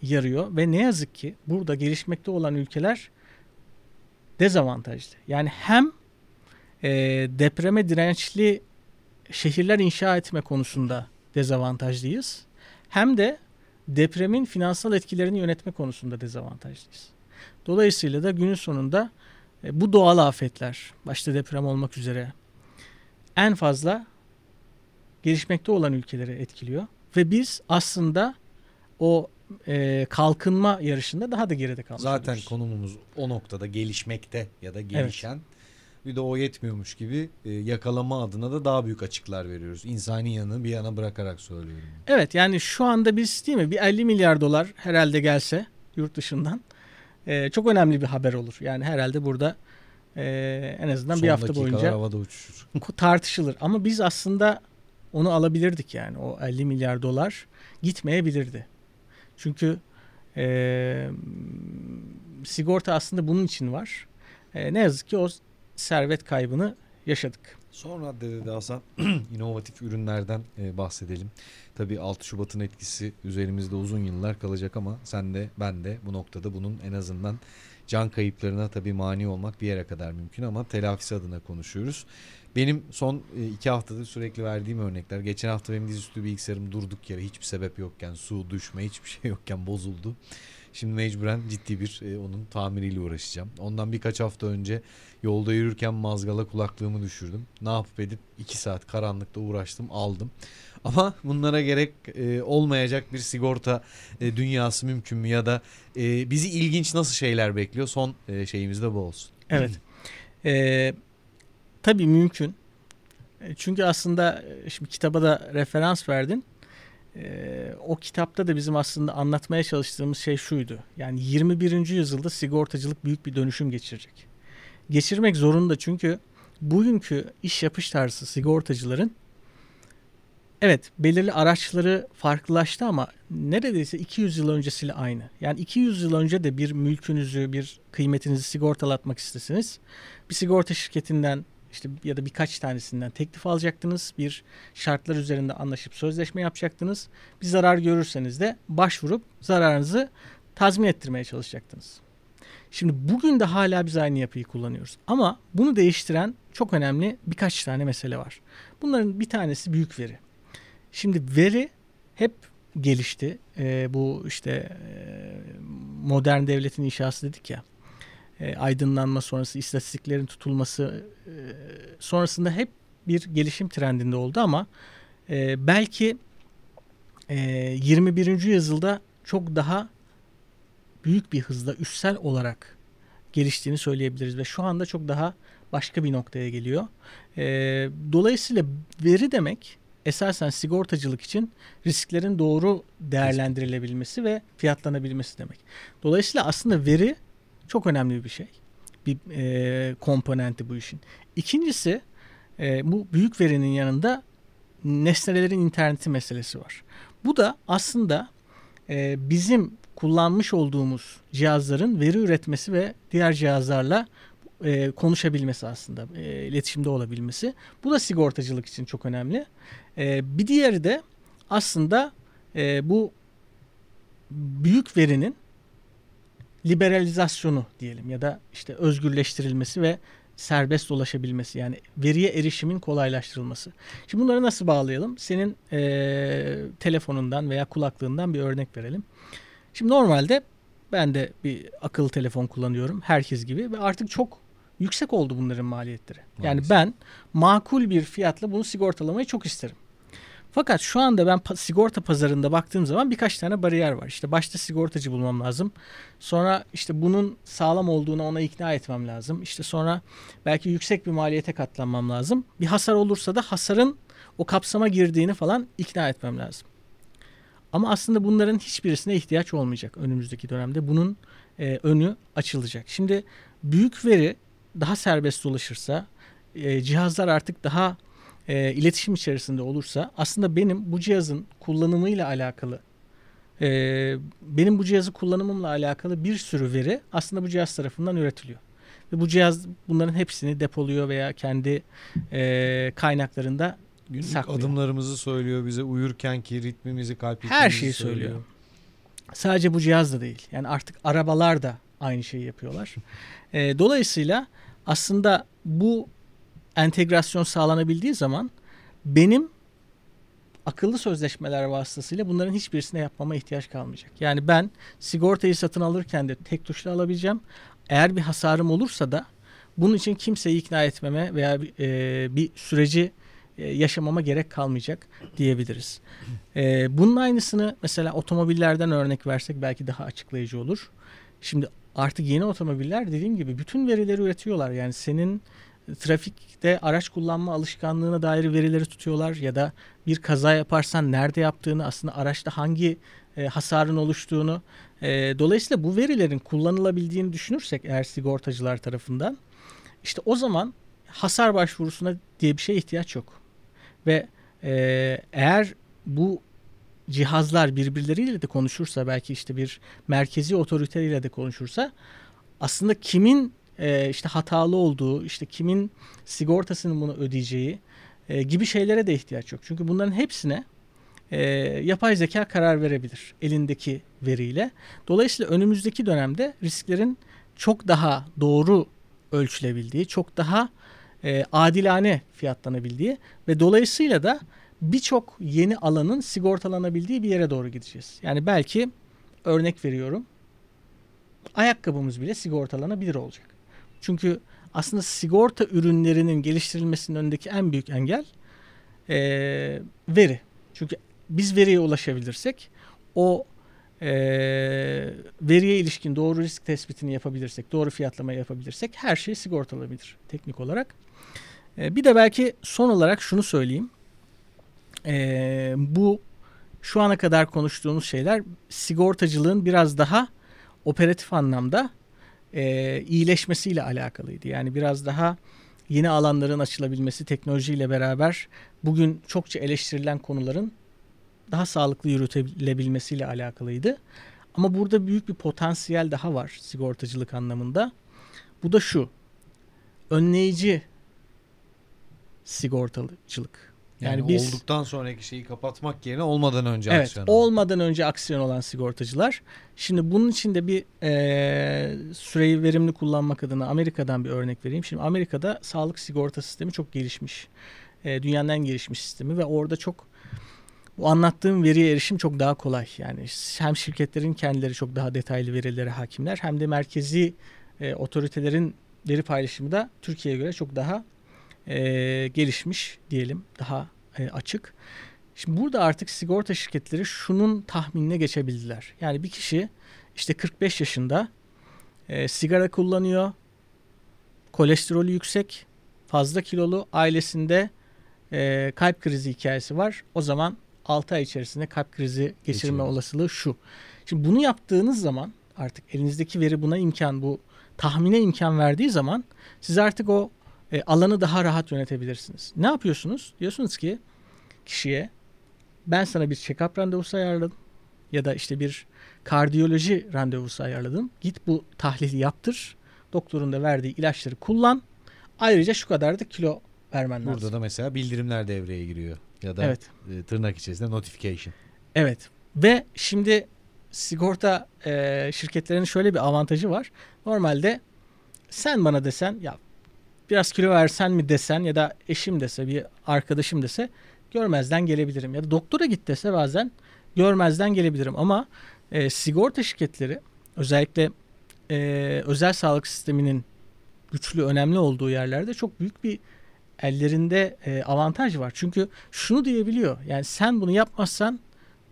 yarıyor. Ve ne yazık ki burada gelişmekte olan ülkeler dezavantajlı. Yani hem e, depreme dirençli şehirler inşa etme konusunda dezavantajlıyız. Hem de depremin finansal etkilerini yönetme konusunda dezavantajlıyız. Dolayısıyla da günün sonunda e, bu doğal afetler, başta deprem olmak üzere en fazla gelişmekte olan ülkeleri etkiliyor. Ve biz aslında o e, kalkınma yarışında daha da geride kalmış Zaten oluyoruz. konumumuz o noktada gelişmekte ya da gelişen. Bir de o yetmiyormuş gibi e, yakalama adına da daha büyük açıklar veriyoruz. İnsani yanını bir yana bırakarak söylüyorum. Evet yani şu anda biz değil mi bir 50 milyar dolar herhalde gelse yurt dışından e, çok önemli bir haber olur. Yani herhalde burada e, en azından Son bir hafta boyunca havada uçuşur. tartışılır. Ama biz aslında onu alabilirdik yani o 50 milyar dolar gitmeyebilirdi. Çünkü e, sigorta aslında bunun için var. E, ne yazık ki o servet kaybını yaşadık. Son raddede de Hasan inovatif ürünlerden e, bahsedelim. Tabii 6 Şubat'ın etkisi üzerimizde uzun yıllar kalacak ama sen de ben de bu noktada bunun en azından can kayıplarına tabii mani olmak bir yere kadar mümkün ama telafisi adına konuşuyoruz. Benim son e, iki haftadır sürekli verdiğim örnekler. Geçen hafta benim dizüstü bilgisayarım durduk yere hiçbir sebep yokken su, düşme hiçbir şey yokken bozuldu. Şimdi mecburen ciddi bir e, onun tamiriyle uğraşacağım. Ondan birkaç hafta önce yolda yürürken mazgala kulaklığımı düşürdüm. Ne yapıp edip 2 saat karanlıkta uğraştım aldım. Ama bunlara gerek e, olmayacak bir sigorta e, dünyası mümkün mü ya da e, bizi ilginç nasıl şeyler bekliyor? Son e, şeyimiz de bu olsun. Evet. Ee, tabii mümkün. E, çünkü aslında e, şimdi kitaba da referans verdin. Ee, o kitapta da bizim aslında anlatmaya çalıştığımız şey şuydu. Yani 21. yüzyılda sigortacılık büyük bir dönüşüm geçirecek. Geçirmek zorunda çünkü bugünkü iş yapış tarzı sigortacıların evet belirli araçları farklılaştı ama neredeyse 200 yıl öncesiyle aynı. Yani 200 yıl önce de bir mülkünüzü, bir kıymetinizi sigortalatmak istesiniz. Bir sigorta şirketinden işte ya da birkaç tanesinden teklif alacaktınız. Bir şartlar üzerinde anlaşıp sözleşme yapacaktınız. Bir zarar görürseniz de başvurup zararınızı tazmin ettirmeye çalışacaktınız. Şimdi bugün de hala biz aynı yapıyı kullanıyoruz. Ama bunu değiştiren çok önemli birkaç tane mesele var. Bunların bir tanesi büyük veri. Şimdi veri hep gelişti. E, bu işte e, modern devletin inşası dedik ya. E, aydınlanma sonrası istatistiklerin tutulması e, sonrasında hep bir gelişim trendinde oldu ama e, belki e, 21. yüzyılda çok daha büyük bir hızla üstsel olarak geliştiğini söyleyebiliriz ve şu anda çok daha başka bir noktaya geliyor. E, dolayısıyla veri demek esasen sigortacılık için risklerin doğru değerlendirilebilmesi ve fiyatlanabilmesi demek. Dolayısıyla aslında veri çok önemli bir şey. Bir e, komponenti bu işin. İkincisi e, bu büyük verinin yanında nesnelerin interneti meselesi var. Bu da aslında e, bizim kullanmış olduğumuz cihazların veri üretmesi ve diğer cihazlarla e, konuşabilmesi aslında, e, iletişimde olabilmesi. Bu da sigortacılık için çok önemli. E, bir diğeri de aslında e, bu büyük verinin liberalizasyonu diyelim ya da işte özgürleştirilmesi ve serbest dolaşabilmesi yani veriye erişimin kolaylaştırılması. Şimdi bunları nasıl bağlayalım? Senin e, telefonundan veya kulaklığından bir örnek verelim. Şimdi normalde ben de bir akıllı telefon kullanıyorum herkes gibi ve artık çok yüksek oldu bunların maliyetleri. Maalesef. Yani ben makul bir fiyatla bunu sigortalamayı çok isterim. Fakat şu anda ben sigorta pazarında baktığım zaman birkaç tane bariyer var. İşte başta sigortacı bulmam lazım. Sonra işte bunun sağlam olduğuna ona ikna etmem lazım. İşte sonra belki yüksek bir maliyete katlanmam lazım. Bir hasar olursa da hasarın o kapsama girdiğini falan ikna etmem lazım. Ama aslında bunların hiçbirisine ihtiyaç olmayacak önümüzdeki dönemde. Bunun e, önü açılacak. Şimdi büyük veri daha serbest dolaşırsa, e, cihazlar artık daha e, iletişim içerisinde olursa aslında benim bu cihazın kullanımıyla alakalı e, benim bu cihazı kullanımımla alakalı bir sürü veri aslında bu cihaz tarafından üretiliyor. Ve bu cihaz bunların hepsini depoluyor veya kendi e, kaynaklarında Günlük saklıyor. adımlarımızı söylüyor bize uyurken ki ritmimizi kalp Her şeyi söylüyor. söylüyor. Sadece bu cihaz da değil. Yani artık arabalar da aynı şeyi yapıyorlar. E, dolayısıyla aslında bu entegrasyon sağlanabildiği zaman benim akıllı sözleşmeler vasıtasıyla bunların hiçbirisine yapmama ihtiyaç kalmayacak. Yani ben sigortayı satın alırken de tek tuşla alabileceğim. Eğer bir hasarım olursa da bunun için kimseyi ikna etmeme veya bir, e, bir süreci e, yaşamama gerek kalmayacak diyebiliriz. E, bunun aynısını mesela otomobillerden örnek versek belki daha açıklayıcı olur. Şimdi artık yeni otomobiller dediğim gibi bütün verileri üretiyorlar. Yani senin trafikte araç kullanma alışkanlığına dair verileri tutuyorlar ya da bir kaza yaparsan nerede yaptığını aslında araçta hangi e, hasarın oluştuğunu e, dolayısıyla bu verilerin kullanılabildiğini düşünürsek eğer sigortacılar tarafından işte o zaman hasar başvurusuna diye bir şeye ihtiyaç yok. Ve e, eğer bu cihazlar birbirleriyle de konuşursa belki işte bir merkezi otoriteyle de konuşursa aslında kimin e, işte hatalı olduğu, işte kimin sigortasının bunu ödeyeceği e, gibi şeylere de ihtiyaç yok. Çünkü bunların hepsine e, yapay zeka karar verebilir elindeki veriyle. Dolayısıyla önümüzdeki dönemde risklerin çok daha doğru ölçülebildiği, çok daha adilane fiyatlanabildiği ve dolayısıyla da birçok yeni alanın sigortalanabildiği bir yere doğru gideceğiz. Yani belki örnek veriyorum ayakkabımız bile sigortalanabilir olacak. Çünkü aslında sigorta ürünlerinin geliştirilmesinin önündeki en büyük engel e, veri. Çünkü biz veriye ulaşabilirsek o e, veriye ilişkin doğru risk tespitini yapabilirsek, doğru fiyatlama yapabilirsek her şey sigortalanabilir teknik olarak. E, bir de belki son olarak şunu söyleyeyim. E, bu şu ana kadar konuştuğumuz şeyler sigortacılığın biraz daha operatif anlamda e, iyileşmesiyle alakalıydı. Yani biraz daha yeni alanların açılabilmesi teknolojiyle beraber bugün çokça eleştirilen konuların daha sağlıklı yürütülebilmesiyle alakalıydı. Ama burada büyük bir potansiyel daha var sigortacılık anlamında. Bu da şu. Önleyici sigortacılık. Yani, Yani biz- olduktan sonraki şeyi kapatmak yerine olmadan önce Evet, aksiyon olmadan önce aksiyon olan sigortacılar. Şimdi bunun için de bir eee, süreyi verimli kullanmak adına Amerika'dan bir örnek vereyim. Şimdi Amerika'da sağlık sigorta sistemi çok gelişmiş. Eee, dünyanın en gelişmiş sistemi ve orada çok bu anlattığım veriye erişim çok daha kolay. Yani hem şirketlerin kendileri çok daha detaylı verilere hakimler hem de merkezi e, otoritelerin veri paylaşımı da Türkiye'ye göre çok daha e, gelişmiş diyelim, daha e, açık. Şimdi burada artık sigorta şirketleri şunun tahminine geçebildiler. Yani bir kişi işte 45 yaşında e, sigara kullanıyor, kolesterolü yüksek, fazla kilolu, ailesinde e, kalp krizi hikayesi var. O zaman 6 ay içerisinde kalp krizi geçirme Geçiriyor. olasılığı şu. Şimdi bunu yaptığınız zaman artık elinizdeki veri buna imkan, bu tahmine imkan verdiği zaman siz artık o e, alanı daha rahat yönetebilirsiniz. Ne yapıyorsunuz? Diyorsunuz ki kişiye ben sana bir check-up randevusu ayarladım ya da işte bir kardiyoloji randevusu ayarladım. Git bu tahlili yaptır. Doktorun da verdiği ilaçları kullan. Ayrıca şu kadar da kilo vermen lazım. Burada da mesela bildirimler devreye giriyor. Ya da Evet. e, tırnak içerisinde notification. Evet. Ve şimdi sigorta e, şirketlerinin şöyle bir avantajı var. Normalde sen bana desen ya biraz kilo versen mi desen ya da eşim dese bir arkadaşım dese görmezden gelebilirim. Ya da doktora git dese bazen görmezden gelebilirim. Ama e, sigorta şirketleri özellikle e, özel sağlık sisteminin güçlü önemli olduğu yerlerde çok büyük bir ellerinde e, avantaj var. Çünkü şunu diyebiliyor. Yani sen bunu yapmazsan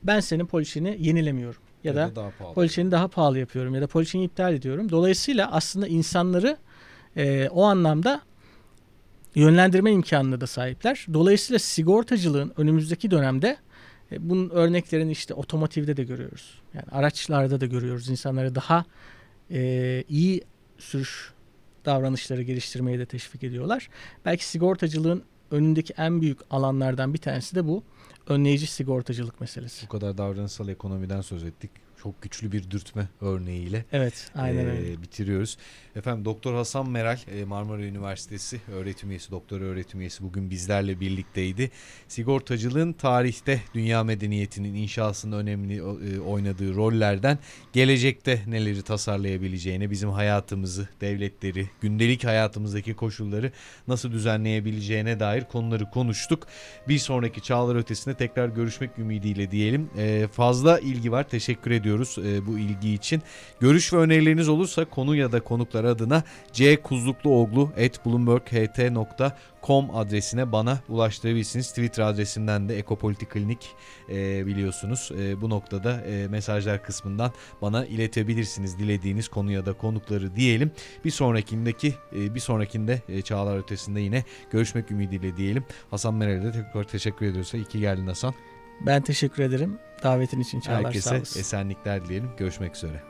ben senin poliçeni yenilemiyorum. Ya, da, daha pahalı. poliçeni daha pahalı yapıyorum ya da poliçeni iptal ediyorum. Dolayısıyla aslında insanları e, o anlamda yönlendirme imkanına da sahipler. Dolayısıyla sigortacılığın önümüzdeki dönemde e, bunun örneklerini işte otomotivde de görüyoruz. Yani araçlarda da görüyoruz. İnsanları daha e, iyi sürüş davranışları geliştirmeye de teşvik ediyorlar. Belki sigortacılığın önündeki en büyük alanlardan bir tanesi de bu önleyici sigortacılık meselesi. Bu kadar davranışsal ekonomiden söz ettik. Çok güçlü bir dürtme örneğiyle Evet, aynen e, öyle. bitiriyoruz. Efendim Doktor Hasan Meral Marmara Üniversitesi öğretim üyesi, doktor öğretim üyesi bugün bizlerle birlikteydi. Sigortacılığın tarihte dünya medeniyetinin inşasında önemli oynadığı rollerden gelecekte neleri tasarlayabileceğine, bizim hayatımızı, devletleri, gündelik hayatımızdaki koşulları nasıl düzenleyebileceğine dair konuları konuştuk. Bir sonraki Çağlar Ötesi'nde tekrar görüşmek ümidiyle diyelim. E, fazla ilgi var. Teşekkür ediyoruz e, bu ilgi için. Görüş ve önerileriniz olursa konu ya da konuklar adına ckuzlukluoğlu@bloomberght.com adresine bana ulaştırabilirsiniz. Twitter adresimden de Ekopolitik Klinik e, biliyorsunuz. E, bu noktada e, mesajlar kısmından bana iletebilirsiniz dilediğiniz konu ya da konukları diyelim. Bir sonrakindeki e, bir sonrakinde e, Çağlar Ötesi'nde yine görüşmek ümidiyle diyelim. Hasan Meral'e de tekrar teşekkür ediyorsa iyi ki geldin Hasan. Ben teşekkür ederim. Davetin için Çağlar Herkese esenlikler dileyelim. Görüşmek üzere.